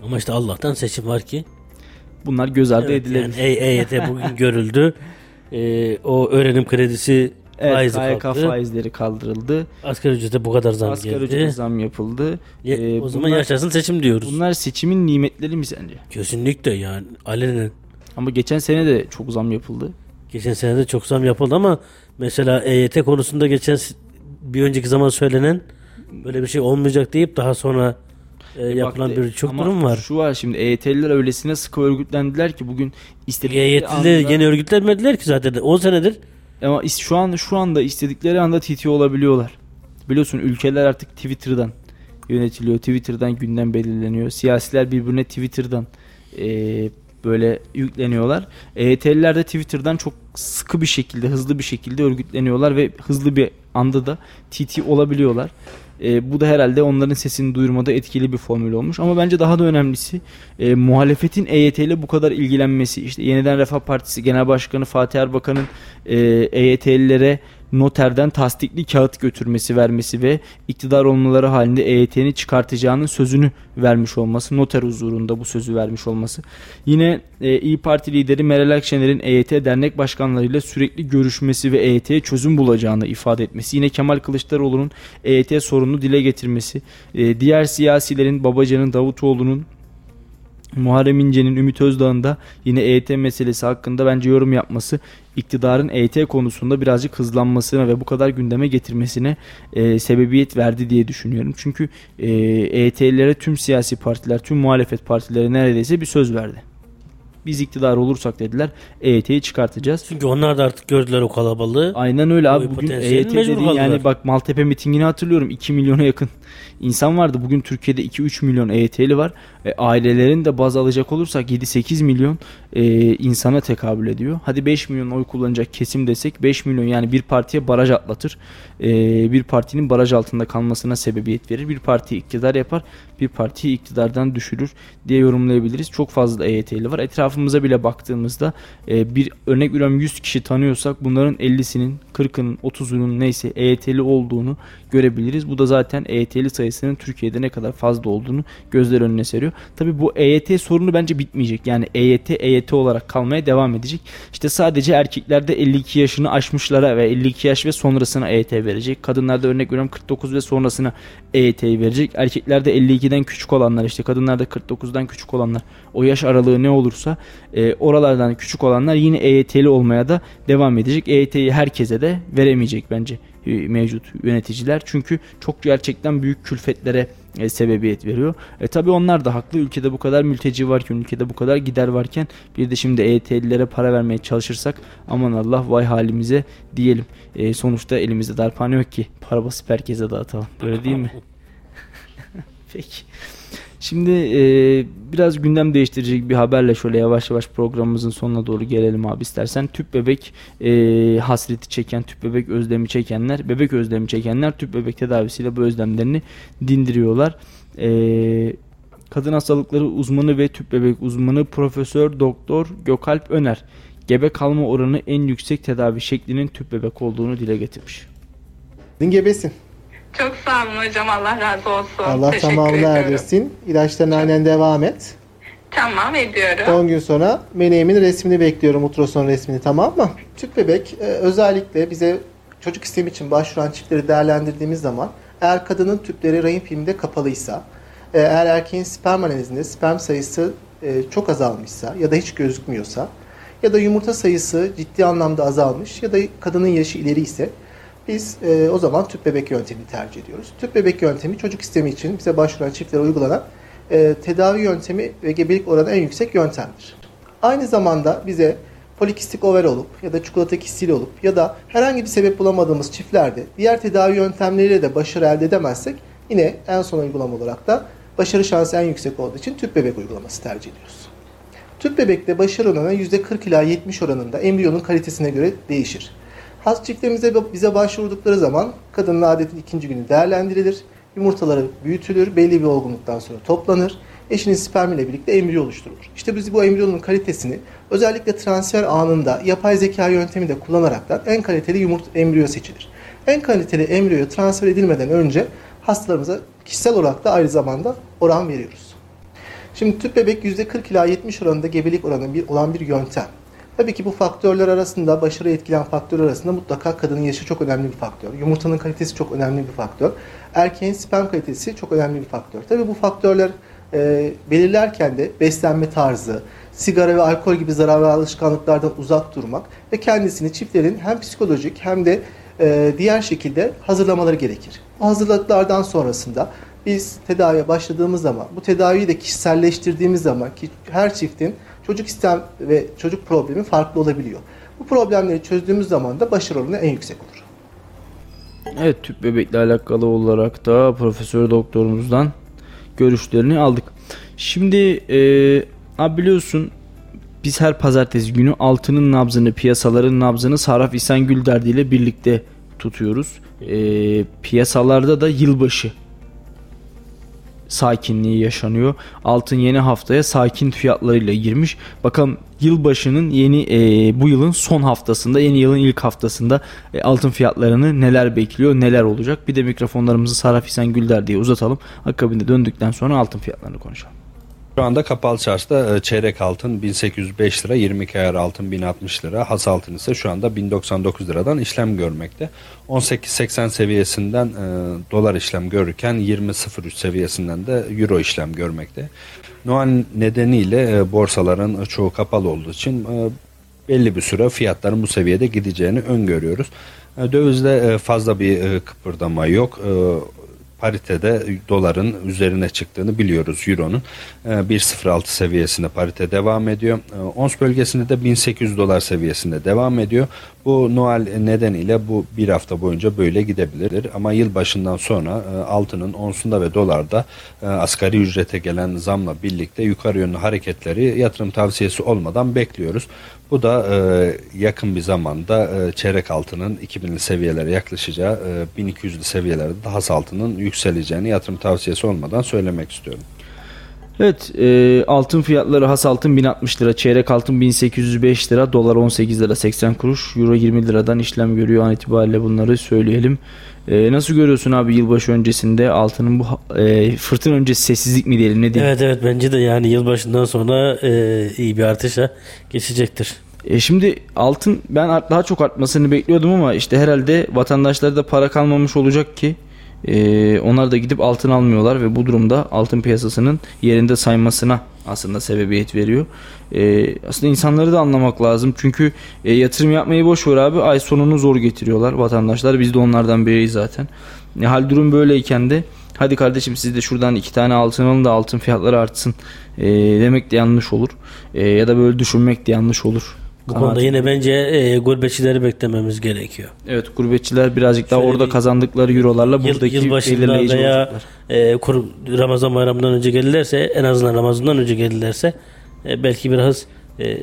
[SPEAKER 3] Ama işte Allah'tan seçim var ki.
[SPEAKER 2] Bunlar göz ardı
[SPEAKER 3] Evet,
[SPEAKER 2] edilebilir.
[SPEAKER 3] yani E- EYT bugün görüldü. Ee, o öğrenim kredisi
[SPEAKER 2] Evet,
[SPEAKER 3] faizi
[SPEAKER 2] KYK
[SPEAKER 3] kalktı.
[SPEAKER 2] faizleri kaldırıldı.
[SPEAKER 3] Asgari ücrete bu kadar zam
[SPEAKER 2] Asgari
[SPEAKER 3] geldi.
[SPEAKER 2] ücrete zam yapıldı.
[SPEAKER 3] Ye-
[SPEAKER 2] Ee,
[SPEAKER 3] o zaman
[SPEAKER 2] bunlar-
[SPEAKER 3] yaşasın seçim diyoruz.
[SPEAKER 2] Bunlar seçimin nimetleri mi sence?
[SPEAKER 3] Kesinlikle yani alenen.
[SPEAKER 2] Ama geçen sene de çok zam yapıldı.
[SPEAKER 3] Geçen sene de çok zam yapıldı ama mesela EYT konusunda geçen bir önceki zaman söylenen böyle bir şey olmayacak deyip daha sonra e, yapılan
[SPEAKER 2] Baktı.
[SPEAKER 3] bir çok
[SPEAKER 2] Ama
[SPEAKER 3] durum var.
[SPEAKER 2] Şu var şimdi EYT'liler öylesine sıkı örgütlendiler ki bugün istedikleri
[SPEAKER 3] EYT'liler
[SPEAKER 2] anda-
[SPEAKER 3] yeni örgütlenmediler ki zaten 10 senedir.
[SPEAKER 2] Ama şu an şu anda istedikleri anda TT olabiliyorlar. Biliyorsun ülkeler artık Twitter'dan yönetiliyor. Twitter'dan gündem belirleniyor. Siyasiler birbirine Twitter'dan eee, böyle yükleniyorlar. EYT'liler de Twitter'dan çok sıkı bir şekilde, hızlı bir şekilde örgütleniyorlar ve hızlı bir anda da TT olabiliyorlar. E, bu da herhalde onların sesini duyurmada etkili bir formül olmuş. Ama bence daha da önemlisi e, muhalefetin EYT ile bu kadar ilgilenmesi. İşte Yeniden Refah Partisi Genel Başkanı Fatih Erbakan'ın e, EYT'lilere noterden tasdikli kağıt götürmesi vermesi ve iktidar olmaları halinde EYT'ni çıkartacağının sözünü vermiş olması, noter huzurunda bu sözü vermiş olması. Yine e, İyi Parti lideri Meral Akşener'in EYT dernek başkanlarıyla sürekli görüşmesi ve EYT'ye çözüm bulacağını ifade etmesi. Yine Kemal Kılıçdaroğlu'nun EYT sorununu dile getirmesi. E, diğer siyasilerin Babacan'ın, Davutoğlu'nun Muharrem İnce'nin, Ümit Özdağ'ın da yine EYT meselesi hakkında bence yorum yapması iktidarın EYT konusunda birazcık hızlanmasına ve bu kadar gündeme getirmesine e, sebebiyet verdi diye düşünüyorum. Çünkü e, EYT'lilere tüm siyasi partiler, tüm muhalefet partileri neredeyse bir söz verdi. Biz iktidar olursak dediler EYT'yi çıkartacağız.
[SPEAKER 3] Çünkü onlar da artık gördüler o kalabalığı.
[SPEAKER 2] Aynen öyle abi. Bugün EYT dediğin yani bak Maltepe mitingini hatırlıyorum. 2 milyona yakın insan vardı. Bugün Türkiye'de 2-3 milyon EYT'li var. E, ailelerin de baz alacak olursak 7-8 milyon e, insana tekabül ediyor. Hadi 5 milyon oy kullanacak kesim desek 5 milyon yani bir partiye baraj atlatır. E, bir partinin baraj altında kalmasına sebebiyet verir. Bir parti iktidar yapar. Bir partiyi iktidardan düşürür diye yorumlayabiliriz. Çok fazla EYT'li var. Etrafımıza bile baktığımızda e, bir örnek veriyorum 100 kişi tanıyorsak bunların 50'sinin 40'ının 30'unun neyse EYT'li olduğunu görebiliriz. Bu da zaten EYT'li sayısının Türkiye'de ne kadar fazla olduğunu gözler önüne seriyor. Tabi bu EYT sorunu bence bitmeyecek. Yani EYT EYT olarak kalmaya devam edecek. İşte sadece erkeklerde 52 yaşını aşmışlara ve 52 yaş ve sonrasına EYT verecek. Kadınlarda örnek veriyorum 49 ve sonrasına EYT'yi verecek. Erkeklerde 52'den küçük olanlar işte kadınlarda 49'dan küçük olanlar o yaş aralığı ne olursa e, oralardan küçük olanlar yine EYT'li olmaya da devam edecek. EYT'yi herkese de veremeyecek bence e, mevcut yöneticiler. Çünkü çok gerçekten büyük külfetlere e, sebebiyet veriyor. E tabi onlar da haklı. Ülkede bu kadar mülteci varken, ülkede bu kadar gider varken bir de şimdi EYT'lilere para vermeye çalışırsak aman Allah vay halimize diyelim. E, sonuçta elimizde darphane yok ki. Para basıp herkese dağıtalım. Böyle değil mi? Peki. Şimdi e, biraz gündem değiştirecek bir haberle şöyle yavaş yavaş programımızın sonuna doğru gelelim abi istersen. Tüp bebek e, hasreti çeken, tüp bebek özlemi çekenler, bebek özlemi çekenler tüp bebek tedavisiyle bu özlemlerini dindiriyorlar. E, kadın hastalıkları uzmanı ve tüp bebek uzmanı Profesör Doktor Gökalp Öner gebe kalma oranı en yüksek tedavi şeklinin tüp bebek olduğunu dile getirmiş.
[SPEAKER 7] Gebesin.
[SPEAKER 8] Çok sağ olun hocam. Allah razı olsun.
[SPEAKER 7] Allah
[SPEAKER 8] Teşekkür
[SPEAKER 7] tamamını
[SPEAKER 8] ediyorum.
[SPEAKER 7] erdirsin. İlaçlarına aynen devam et.
[SPEAKER 8] Tamam ediyorum.
[SPEAKER 7] 10 gün sonra meleğimin resmini bekliyorum. Ultrason resmini tamam mı? Tüp bebek e, özellikle bize çocuk istemi için başvuran çiftleri değerlendirdiğimiz zaman eğer kadının tüpleri rahim filminde kapalıysa, e, eğer erkeğin sperm analizinde sperm sayısı e, çok azalmışsa ya da hiç gözükmüyorsa ya da yumurta sayısı ciddi anlamda azalmış ya da kadının yaşı ileri ise biz e, o zaman tüp bebek yöntemini tercih ediyoruz. Tüp bebek yöntemi çocuk istemi için bize başvuran çiftlere uygulanan e, tedavi yöntemi ve gebelik oranı en yüksek yöntemdir. Aynı zamanda bize polikistik over olup ya da çikolata kistili olup ya da herhangi bir sebep bulamadığımız çiftlerde diğer tedavi yöntemleriyle de başarı elde edemezsek yine en son uygulama olarak da başarı şansı en yüksek olduğu için tüp bebek uygulaması tercih ediyoruz. Tüp bebekte başarı oranı %40 ila 70 oranında embriyonun kalitesine göre değişir. Has çiftlerimize bize başvurdukları zaman kadının adetin ikinci günü değerlendirilir. Yumurtaları büyütülür, belli bir olgunluktan sonra toplanır. Eşinin spermiyle birlikte embriyo oluşturulur. İşte biz bu embriyonun kalitesini özellikle transfer anında yapay zeka yöntemi de kullanaraktan en kaliteli yumurta embriyo seçilir. En kaliteli embriyo transfer edilmeden önce hastalarımıza kişisel olarak da aynı zamanda oran veriyoruz. Şimdi tüp bebek %40 ila 70 oranında gebelik oranı bir, olan bir yöntem. Tabii ki bu faktörler arasında, başarı etkileyen faktörler arasında mutlaka kadının yaşı çok önemli bir faktör. Yumurtanın kalitesi çok önemli bir faktör. Erkeğin sperm kalitesi çok önemli bir faktör. Tabii bu faktörler e, belirlerken de beslenme tarzı, sigara ve alkol gibi zararlı alışkanlıklardan uzak durmak ve kendisini çiftlerin hem psikolojik hem de e, diğer şekilde hazırlamaları gerekir. Bu hazırlıklardan sonrasında biz tedaviye başladığımız zaman, bu tedaviyi de kişiselleştirdiğimiz zaman ki her çiftin çocuk istem ve çocuk problemi farklı olabiliyor. Bu problemleri çözdüğümüz zaman da başarı oranı en yüksek olur.
[SPEAKER 2] Evet tüp bebekle alakalı olarak da profesör doktorumuzdan görüşlerini aldık. Şimdi e, abi biliyorsun biz her pazartesi günü altının nabzını, piyasaların nabzını Saraf İhsan Gülderdi ile birlikte tutuyoruz. E, piyasalarda da yılbaşı sakinliği yaşanıyor. Altın yeni haftaya sakin fiyatlarıyla girmiş. Bakalım yılbaşının yeni e, bu yılın son haftasında, yeni yılın ilk haftasında e, altın fiyatlarını neler bekliyor, neler olacak. Bir de mikrofonlarımızı Saraf Gülder diye uzatalım. Akabinde döndükten sonra altın fiyatlarını konuşalım.
[SPEAKER 9] Şu anda kapalı çarşıda e, çeyrek altın 1805 lira, 22 ayar altın 1060 lira, has altın ise şu anda 1099 liradan işlem görmekte. 18.80 seviyesinden e, dolar işlem görürken 20.03 seviyesinden de euro işlem görmekte. Noel nedeniyle e, borsaların çoğu kapalı olduğu için e, belli bir süre fiyatların bu seviyede gideceğini öngörüyoruz. E, dövizde e, fazla bir kıpırdama yok. Paritede doların üzerine çıktığını biliyoruz euronun. 1.06 e, seviyesinde parite devam ediyor. E, ons bölgesinde de 1800 dolar seviyesinde devam ediyor. Bu Noel nedeniyle bu bir hafta boyunca böyle gidebilir. Ama yıl başından sonra e, altının onsunda ve dolarda asgari ücrete gelen zamla birlikte yukarı yönlü hareketleri yatırım tavsiyesi olmadan bekliyoruz. Bu da e, yakın bir zamanda e, çeyrek altının 2000'li seviyelere yaklaşacağı, e, 1200'lü seviyelerde daha altının yükseleceğini yatırım tavsiyesi olmadan söylemek istiyorum.
[SPEAKER 2] Evet e, altın fiyatları has altın 1060 lira, çeyrek altın 1805 lira, dolar 18 lira 80 kuruş, euro 20 liradan işlem görüyor an itibariyle bunları söyleyelim. E, nasıl görüyorsun abi yılbaşı öncesinde altının bu e, fırtına öncesi sessizlik mi diyelim ne diyelim?
[SPEAKER 3] Evet evet bence de yani yılbaşından sonra e, iyi bir artışa geçecektir.
[SPEAKER 2] E şimdi altın ben daha çok artmasını bekliyordum ama işte herhalde vatandaşlarda para kalmamış olacak ki e, onlar da gidip altın almıyorlar ve bu durumda altın piyasasının yerinde saymasına aslında sebebiyet veriyor. E, aslında insanları da anlamak lazım çünkü e, yatırım yapmayı boş ver abi ay sonunu zor getiriyorlar vatandaşlar biz de onlardan biriyiz zaten. E, hal durum böyleyken de hadi kardeşim siz de şuradan iki tane altın alın da altın fiyatları artsın e, demek de yanlış olur. E, ya da böyle düşünmek de yanlış olur.
[SPEAKER 3] Bu konuda yine bence e, gurbetçileri beklememiz gerekiyor.
[SPEAKER 2] Evet gurbetçiler birazcık daha
[SPEAKER 3] Şöyle
[SPEAKER 2] orada kazandıkları eurolarla
[SPEAKER 3] Yıl,
[SPEAKER 2] buradaki belirleyici
[SPEAKER 3] veya
[SPEAKER 2] olacaklar.
[SPEAKER 3] e, kur, Ramazan bayramından önce gelirlerse en azından Ramazan'dan önce gelirlerse e, belki biraz e,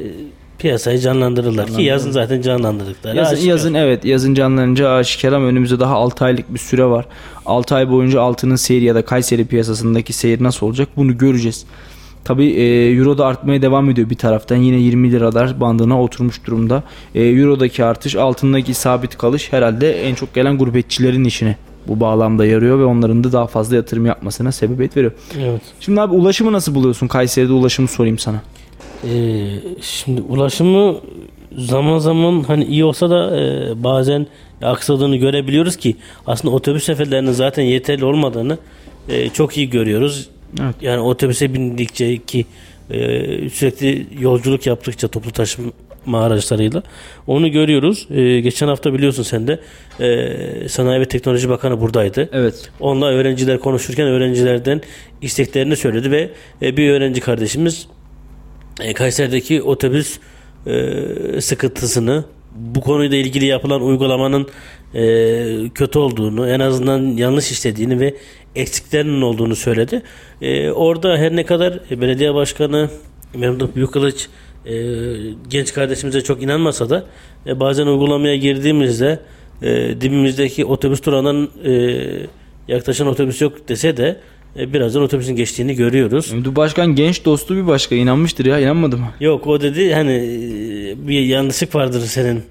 [SPEAKER 3] piyasayı canlandırırlar ki yazın zaten canlandırdıkları
[SPEAKER 2] Yazın,
[SPEAKER 3] aşikar.
[SPEAKER 2] yazın evet yazın canlanınca aşikar ama önümüzde daha 6 aylık bir süre var. 6 ay boyunca altının seyri ya da Kayseri piyasasındaki seyir nasıl olacak bunu göreceğiz. Tabi Euro da artmaya devam ediyor bir taraftan. Yine 20 liralar bandına oturmuş durumda. E, Euro'daki artış altındaki sabit kalış herhalde en çok gelen gurbetçilerin işine bu bağlamda yarıyor ve onların da daha fazla yatırım yapmasına sebebiyet veriyor.
[SPEAKER 3] Evet.
[SPEAKER 2] Şimdi abi ulaşımı nasıl buluyorsun? Kayseri'de ulaşımı sorayım sana.
[SPEAKER 3] E, şimdi ulaşımı zaman zaman hani iyi olsa da e, bazen aksadığını görebiliyoruz ki aslında otobüs seferlerinin zaten yeterli olmadığını e, çok iyi görüyoruz.
[SPEAKER 2] Evet.
[SPEAKER 3] Yani otobüse bindikçe ki e, sürekli yolculuk yaptıkça toplu taşıma araçlarıyla onu görüyoruz. E, geçen hafta biliyorsun sen de e, Sanayi ve Teknoloji Bakanı buradaydı.
[SPEAKER 2] Evet.
[SPEAKER 3] Onunla öğrenciler konuşurken öğrencilerden isteklerini söyledi ve e, bir öğrenci kardeşimiz e, Kayseri'deki otobüs e, sıkıntısını bu konuyla ilgili yapılan uygulamanın e, kötü olduğunu, en azından yanlış işlediğini ve eksiklerinin olduğunu söyledi. E, orada her ne kadar belediye başkanı Memduh Büyükkılıç e, genç kardeşimize çok inanmasa da e, bazen uygulamaya girdiğimizde e, dibimizdeki otobüs durağından e, yaklaşan otobüs yok dese de e, birazdan otobüsün geçtiğini görüyoruz.
[SPEAKER 2] Memduh Başkan genç dostu bir başka inanmıştır ya inanmadı mı?
[SPEAKER 3] Yok o dedi hani e, bir yanlışlık vardır senin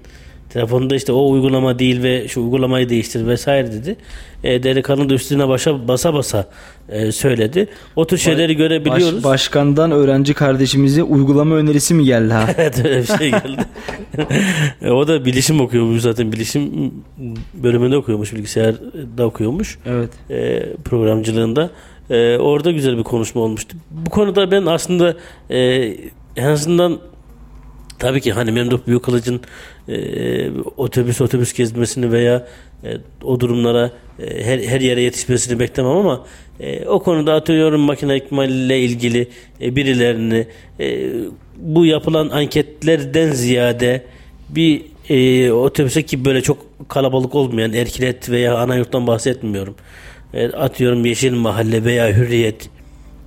[SPEAKER 3] telefonda işte o uygulama değil ve şu uygulamayı değiştir vesaire dedi. E, delikanlı da üstüne başa basa basa e, söyledi. O tür şeyleri görebiliyoruz.
[SPEAKER 2] Baş- başkandan öğrenci kardeşimize uygulama önerisi mi geldi ha?
[SPEAKER 3] evet öyle bir şey geldi. E, o da bilişim okuyormuş zaten bilişim bölümünde okuyormuş bilgisayarda okuyormuş
[SPEAKER 2] evet.
[SPEAKER 3] e, programcılığında. E, orada güzel bir konuşma olmuştu. Bu konuda ben aslında e, en azından tabii ki hani Memduh Büyükkılıç'ın e, otobüs otobüs gezmesini veya e, o durumlara e, her, her yere yetişmesini beklemem ama e, o konuda atıyorum makine ikmaliyle ilgili e, birilerini e, bu yapılan anketlerden ziyade bir e, otobüse ki böyle çok kalabalık olmayan Erkilet veya Anayurt'tan bahsetmiyorum. E, atıyorum Yeşil Mahalle veya Hürriyet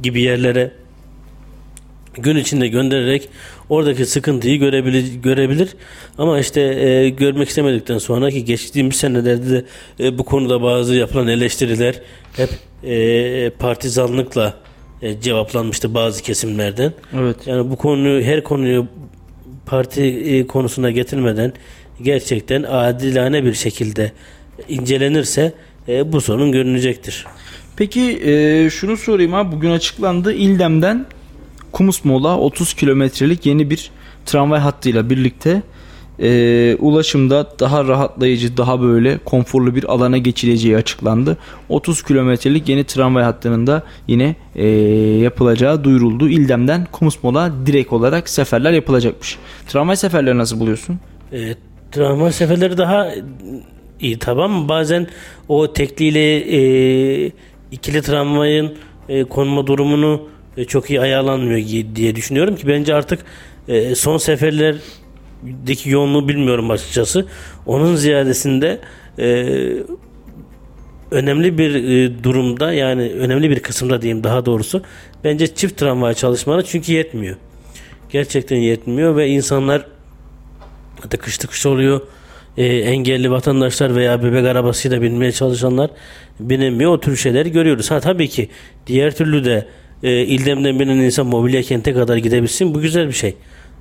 [SPEAKER 3] gibi yerlere gün içinde göndererek oradaki sıkıntıyı görebilir, görebilir. Ama işte e, görmek istemedikten sonra ki geçtiğimiz senelerde de e, bu konuda bazı yapılan eleştiriler hep e, partizanlıkla e, cevaplanmıştı bazı kesimlerden.
[SPEAKER 2] Evet.
[SPEAKER 3] Yani bu konuyu her konuyu parti e, konusuna getirmeden gerçekten adilane bir şekilde incelenirse e, bu sorun görünecektir.
[SPEAKER 2] Peki e, şunu sorayım abi bugün açıklandı İldem'den Kumusmola 30 kilometrelik yeni bir tramvay hattıyla birlikte e, ulaşımda daha rahatlayıcı daha böyle konforlu bir alana geçileceği açıklandı. 30 kilometrelik yeni tramvay hattının da yine e, yapılacağı duyuruldu. İldem'den Kumusmola direkt olarak seferler yapılacakmış. Tramvay seferleri nasıl buluyorsun?
[SPEAKER 3] E, tramvay seferleri daha iyi tamam bazen o tekliyle e, ikili tramvayın e, konma durumunu çok iyi ayarlanmıyor diye düşünüyorum ki bence artık e, son seferlerdeki yoğunluğu bilmiyorum açıkçası. Onun ziyadesinde e, önemli bir e, durumda yani önemli bir kısımda diyeyim daha doğrusu bence çift tramvay çalışmaları çünkü yetmiyor. Gerçekten yetmiyor ve insanlar tıkış tıkış oluyor. E, engelli vatandaşlar veya bebek arabasıyla binmeye çalışanlar binemiyor. O tür şeyleri görüyoruz. Ha tabii ki diğer türlü de e, İldem'den binen insan mobilya kente kadar gidebilsin. Bu güzel bir şey.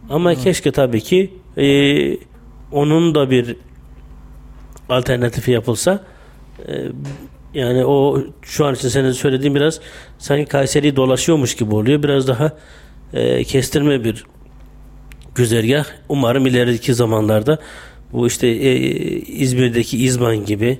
[SPEAKER 3] Ama keşke tabii ki e, onun da bir alternatifi yapılsa. E, yani o şu an için senin söylediğin biraz sanki Kayseri'yi dolaşıyormuş gibi oluyor. Biraz daha e, kestirme bir güzergah. Umarım ileriki zamanlarda bu işte e, İzmir'deki İzban gibi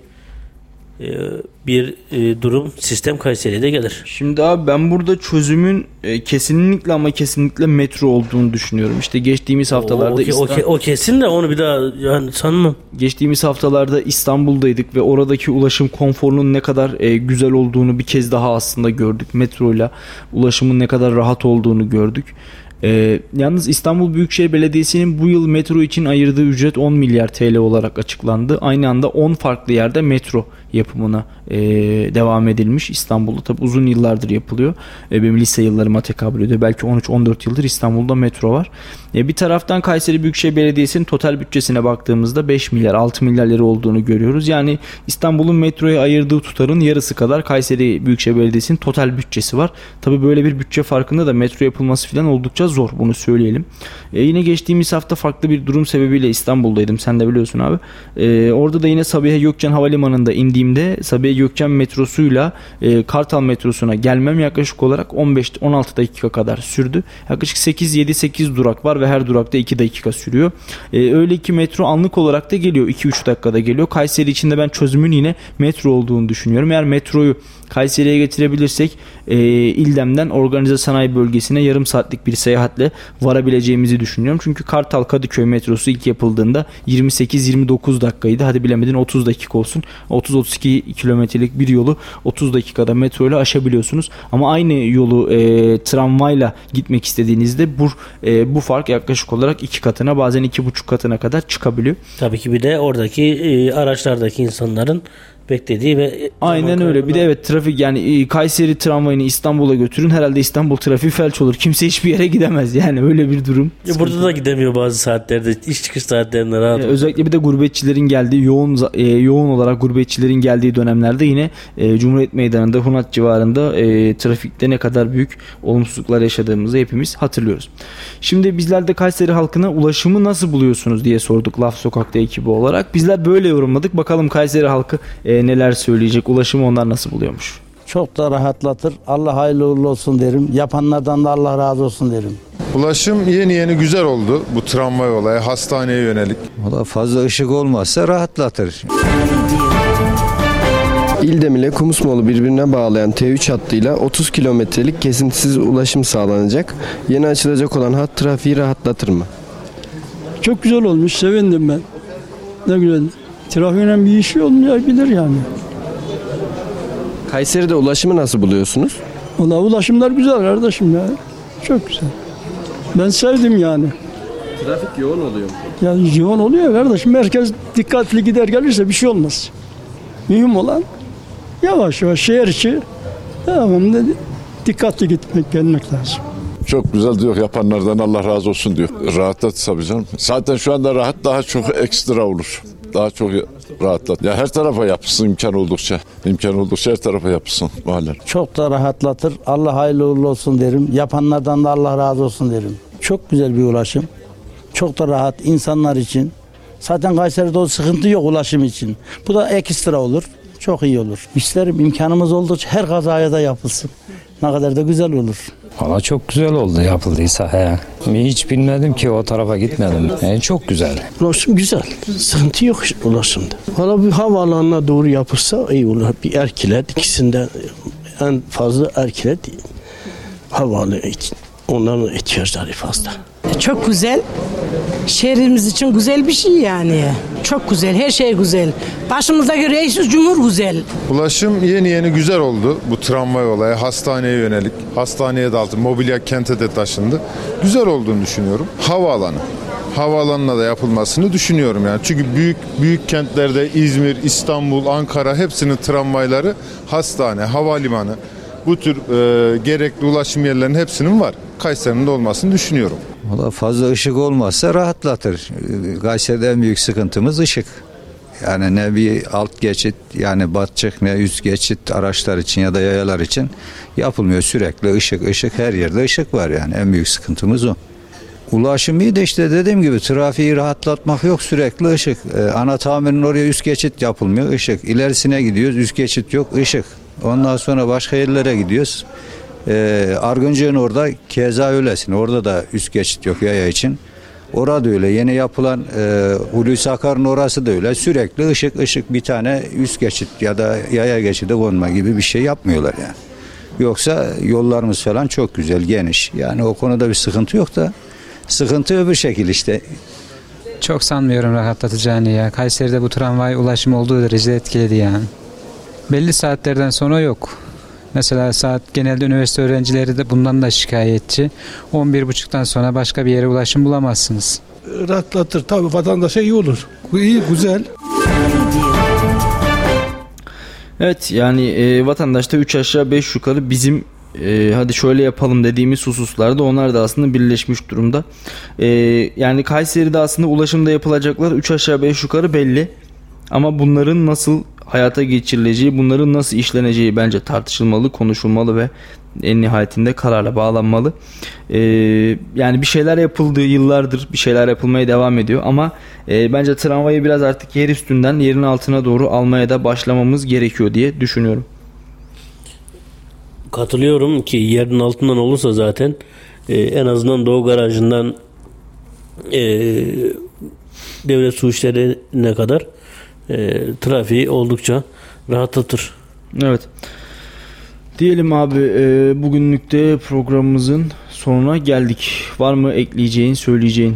[SPEAKER 3] bir e, durum sistem Kayseri'ye de gelir.
[SPEAKER 2] Şimdi abi ben burada çözümün e, kesinlikle ama kesinlikle metro olduğunu düşünüyorum. İşte geçtiğimiz haftalarda
[SPEAKER 3] o, o, ke- o kesin de onu bir daha yani sanmam.
[SPEAKER 2] geçtiğimiz haftalarda İstanbul'daydık ve oradaki ulaşım konforunun ne kadar e, güzel olduğunu bir kez daha aslında gördük. Metroyla ulaşımın ne kadar rahat olduğunu gördük. E, yalnız İstanbul Büyükşehir Belediyesi'nin bu yıl metro için ayırdığı ücret 10 milyar TL olarak açıklandı. Aynı anda 10 farklı yerde metro yapımına e, devam edilmiş. İstanbul'da tabi uzun yıllardır yapılıyor. E, benim lise yıllarıma tekabül ediyor. Belki 13-14 yıldır İstanbul'da metro var. E, bir taraftan Kayseri Büyükşehir Belediyesi'nin total bütçesine baktığımızda 5 milyar 6 milyar lira olduğunu görüyoruz. Yani İstanbul'un metroya ayırdığı tutarın yarısı kadar Kayseri Büyükşehir Belediyesi'nin total bütçesi var. Tabi böyle bir bütçe farkında da metro yapılması falan oldukça zor bunu söyleyelim. E, yine geçtiğimiz hafta farklı bir durum sebebiyle İstanbul'daydım. Sen de biliyorsun abi. E, orada da yine Sabiha Gökçen Havalimanı'nda indiğimde Sabiha Gökçen metrosuyla e, Kartal metrosuna gelmem yaklaşık olarak 15-16 dakika kadar sürdü. Yaklaşık 8-7-8 durak var ve her durakta 2 dakika sürüyor. E, öyle ki metro anlık olarak da geliyor. 2-3 dakikada geliyor. Kayseri içinde ben çözümün yine metro olduğunu düşünüyorum. Eğer metroyu Kayseri'ye getirebilirsek e, İldem'den organize sanayi bölgesine yarım saatlik bir seyahatle varabileceğimizi düşünüyorum. Çünkü Kartal Kadıköy metrosu ilk yapıldığında 28-29 dakikaydı. Hadi bilemedin 30 dakika olsun. 30-32 kilometrelik bir yolu 30 dakikada metro ile aşabiliyorsunuz. Ama aynı yolu e, tramvayla gitmek istediğinizde bu e, bu fark yaklaşık olarak iki katına bazen iki buçuk katına kadar çıkabiliyor.
[SPEAKER 3] Tabii ki bir de oradaki e, araçlardaki insanların beklediği ve
[SPEAKER 2] Aynen öyle. Bir de evet trafik yani Kayseri tramvayını İstanbul'a götürün. Herhalde İstanbul trafiği felç olur. Kimse hiçbir yere gidemez. Yani öyle bir durum.
[SPEAKER 3] E, burada da gidemiyor bazı saatlerde iş çıkış saatlerinde rahat.
[SPEAKER 2] E, özellikle bir de gurbetçilerin geldiği yoğun e, yoğun olarak gurbetçilerin geldiği dönemlerde yine e, Cumhuriyet Meydanı'nda Hunat civarında e, trafikte ne kadar büyük olumsuzluklar yaşadığımızı hepimiz hatırlıyoruz. Şimdi bizler de Kayseri halkına ulaşımı nasıl buluyorsunuz diye sorduk Laf Sokak'ta ekibi olarak. Bizler böyle yorumladık. Bakalım Kayseri halkı e, neler söyleyecek? Ulaşımı onlar nasıl buluyormuş?
[SPEAKER 10] Çok da rahatlatır. Allah hayırlı uğurlu olsun derim. Yapanlardan da Allah razı olsun derim.
[SPEAKER 11] Ulaşım yeni yeni güzel oldu bu tramvay olayı hastaneye yönelik.
[SPEAKER 12] Valla fazla ışık olmazsa rahatlatır.
[SPEAKER 13] İldem ile Kumusmoğlu birbirine bağlayan T3 hattıyla 30 kilometrelik kesintisiz ulaşım sağlanacak. Yeni açılacak olan hat trafiği rahatlatır mı?
[SPEAKER 14] Çok güzel olmuş, sevindim ben. Ne güzel. Trafiğin bir işi olmayabilir yani.
[SPEAKER 13] Kayseri'de ulaşımı nasıl buluyorsunuz?
[SPEAKER 14] Valla ulaşımlar güzel kardeşim ya. Çok güzel. Ben sevdim yani.
[SPEAKER 13] Trafik yoğun oluyor mu?
[SPEAKER 14] Yani yoğun oluyor kardeşim. Herkes dikkatli gider gelirse bir şey olmaz. Mühim olan yavaş yavaş şehir içi devamlı dikkatli gitmek gelmek lazım.
[SPEAKER 15] Çok güzel diyor yapanlardan Allah razı olsun diyor. Rahatlat tabii canım. Zaten şu anda rahat daha çok ekstra olur. Daha çok rahatlat. Ya her tarafa yapsın imkan oldukça. İmkan oldukça her tarafa yapsın mahalle.
[SPEAKER 10] Çok da rahatlatır. Allah hayırlı uğurlu olsun derim. Yapanlardan da Allah razı olsun derim. Çok güzel bir ulaşım. Çok da rahat insanlar için. Zaten Kayseri'de o sıkıntı yok ulaşım için. Bu da ekstra olur. Çok iyi olur. İsterim imkanımız oldukça her kazaya da yapılsın. Ne kadar da güzel olur.
[SPEAKER 16] Valla çok güzel oldu yapıldıysa he. Hiç bilmedim ki o tarafa gitmedim. E, çok güzel.
[SPEAKER 17] Ulaşım güzel. Sıkıntı yok ulaşımda. Valla bir havaalanına doğru yapılsa iyi olur. Bir erkilet ikisinden en fazla erkilet havalı onların ihtiyaçları fazla.
[SPEAKER 18] Çok güzel. Şehrimiz için güzel bir şey yani. Çok güzel, her şey güzel. Başımızdaki reis cumhur güzel.
[SPEAKER 11] Ulaşım yeni yeni güzel oldu bu tramvay olayı hastaneye yönelik. Hastaneye daldı mobilya kente de taşındı. Güzel olduğunu düşünüyorum. Havaalanı. Havaalanına da yapılmasını düşünüyorum yani. Çünkü büyük büyük kentlerde İzmir, İstanbul, Ankara hepsinin tramvayları hastane, havalimanı bu tür e, gerekli ulaşım yerlerinin hepsinin var. Kayseri'nin de olmasını düşünüyorum.
[SPEAKER 12] Valla fazla ışık olmazsa rahatlatır. Kayseri'de en büyük sıkıntımız ışık. Yani ne bir alt geçit yani batçık ne üst geçit araçlar için ya da yayalar için yapılmıyor. Sürekli ışık ışık her yerde ışık var yani en büyük sıkıntımız o. Ulaşım iyi de işte dediğim gibi trafiği rahatlatmak yok sürekli ışık. Ee, ana tamirin oraya üst geçit yapılmıyor ışık. İlerisine gidiyoruz üst geçit yok ışık. Ondan sonra başka yerlere gidiyoruz. Ee, Argıncı'nın orada keza öylesin. Orada da üst geçit yok yaya için. Orada öyle. Yeni yapılan e, Hulusi Akar'ın orası da öyle. Sürekli ışık ışık bir tane üst geçit ya da yaya geçidi konma gibi bir şey yapmıyorlar yani. Yoksa yollarımız falan çok güzel, geniş. Yani o konuda bir sıkıntı yok da sıkıntı öbür şekil işte.
[SPEAKER 19] Çok sanmıyorum rahatlatacağını ya. Kayseri'de bu tramvay ulaşım olduğu derecede etkiledi yani. Belli saatlerden sonra yok. Mesela saat genelde üniversite öğrencileri de bundan da şikayetçi. 11.30'dan sonra başka bir yere ulaşım bulamazsınız.
[SPEAKER 20] Rahatlatır tabii vatandaşa iyi olur. Bu iyi güzel.
[SPEAKER 2] Evet yani e, vatandaşta 3 aşağı 5 yukarı bizim e, hadi şöyle yapalım dediğimiz hususlarda onlar da aslında birleşmiş durumda. E, yani Kayseri'de aslında ulaşımda yapılacaklar 3 aşağı 5 yukarı belli. Ama bunların nasıl hayata geçirileceği, bunların nasıl işleneceği bence tartışılmalı, konuşulmalı ve en nihayetinde kararla bağlanmalı. Ee, yani bir şeyler yapıldığı yıllardır bir şeyler yapılmaya devam ediyor ama e, bence tramvayı biraz artık yer üstünden yerin altına doğru almaya da başlamamız gerekiyor diye düşünüyorum.
[SPEAKER 3] Katılıyorum ki yerin altından olursa zaten e, en azından Doğu Garajı'ndan e, devlet su işlerine kadar e, trafiği oldukça rahatlatır.
[SPEAKER 2] Evet. Diyelim abi e, bugünlük de programımızın sonuna geldik. Var mı ekleyeceğin, söyleyeceğin?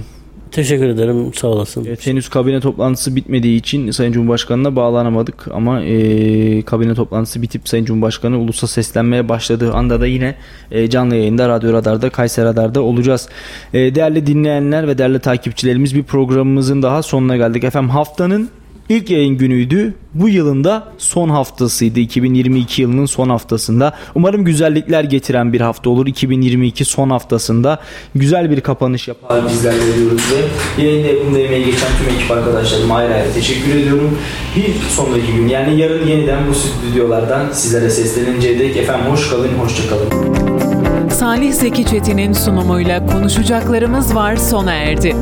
[SPEAKER 3] Teşekkür ederim. Sağ olasın.
[SPEAKER 2] Evet, henüz kabine toplantısı bitmediği için Sayın Cumhurbaşkanı'na bağlanamadık ama e, kabine toplantısı bitip Sayın Cumhurbaşkanı ulusa seslenmeye başladığı anda da yine e, canlı yayında Radyo Radar'da Kayseri Radar'da olacağız. E, değerli dinleyenler ve değerli takipçilerimiz bir programımızın daha sonuna geldik. Efendim haftanın ilk yayın günüydü. Bu yılın da son haftasıydı. 2022 yılının son haftasında. Umarım güzellikler getiren bir hafta olur. 2022 son haftasında güzel bir kapanış yapar bizler diyoruz ve yayında yapımda emeği geçen tüm ekip arkadaşlarıma ayrı ayrı teşekkür ediyorum. Bir sonraki gün yani yarın yeniden bu stüdyolardan sizlere sesleninceye dek efendim hoş kalın, hoşça kalın.
[SPEAKER 1] Salih Zeki Çetin'in sunumuyla konuşacaklarımız var sona erdi.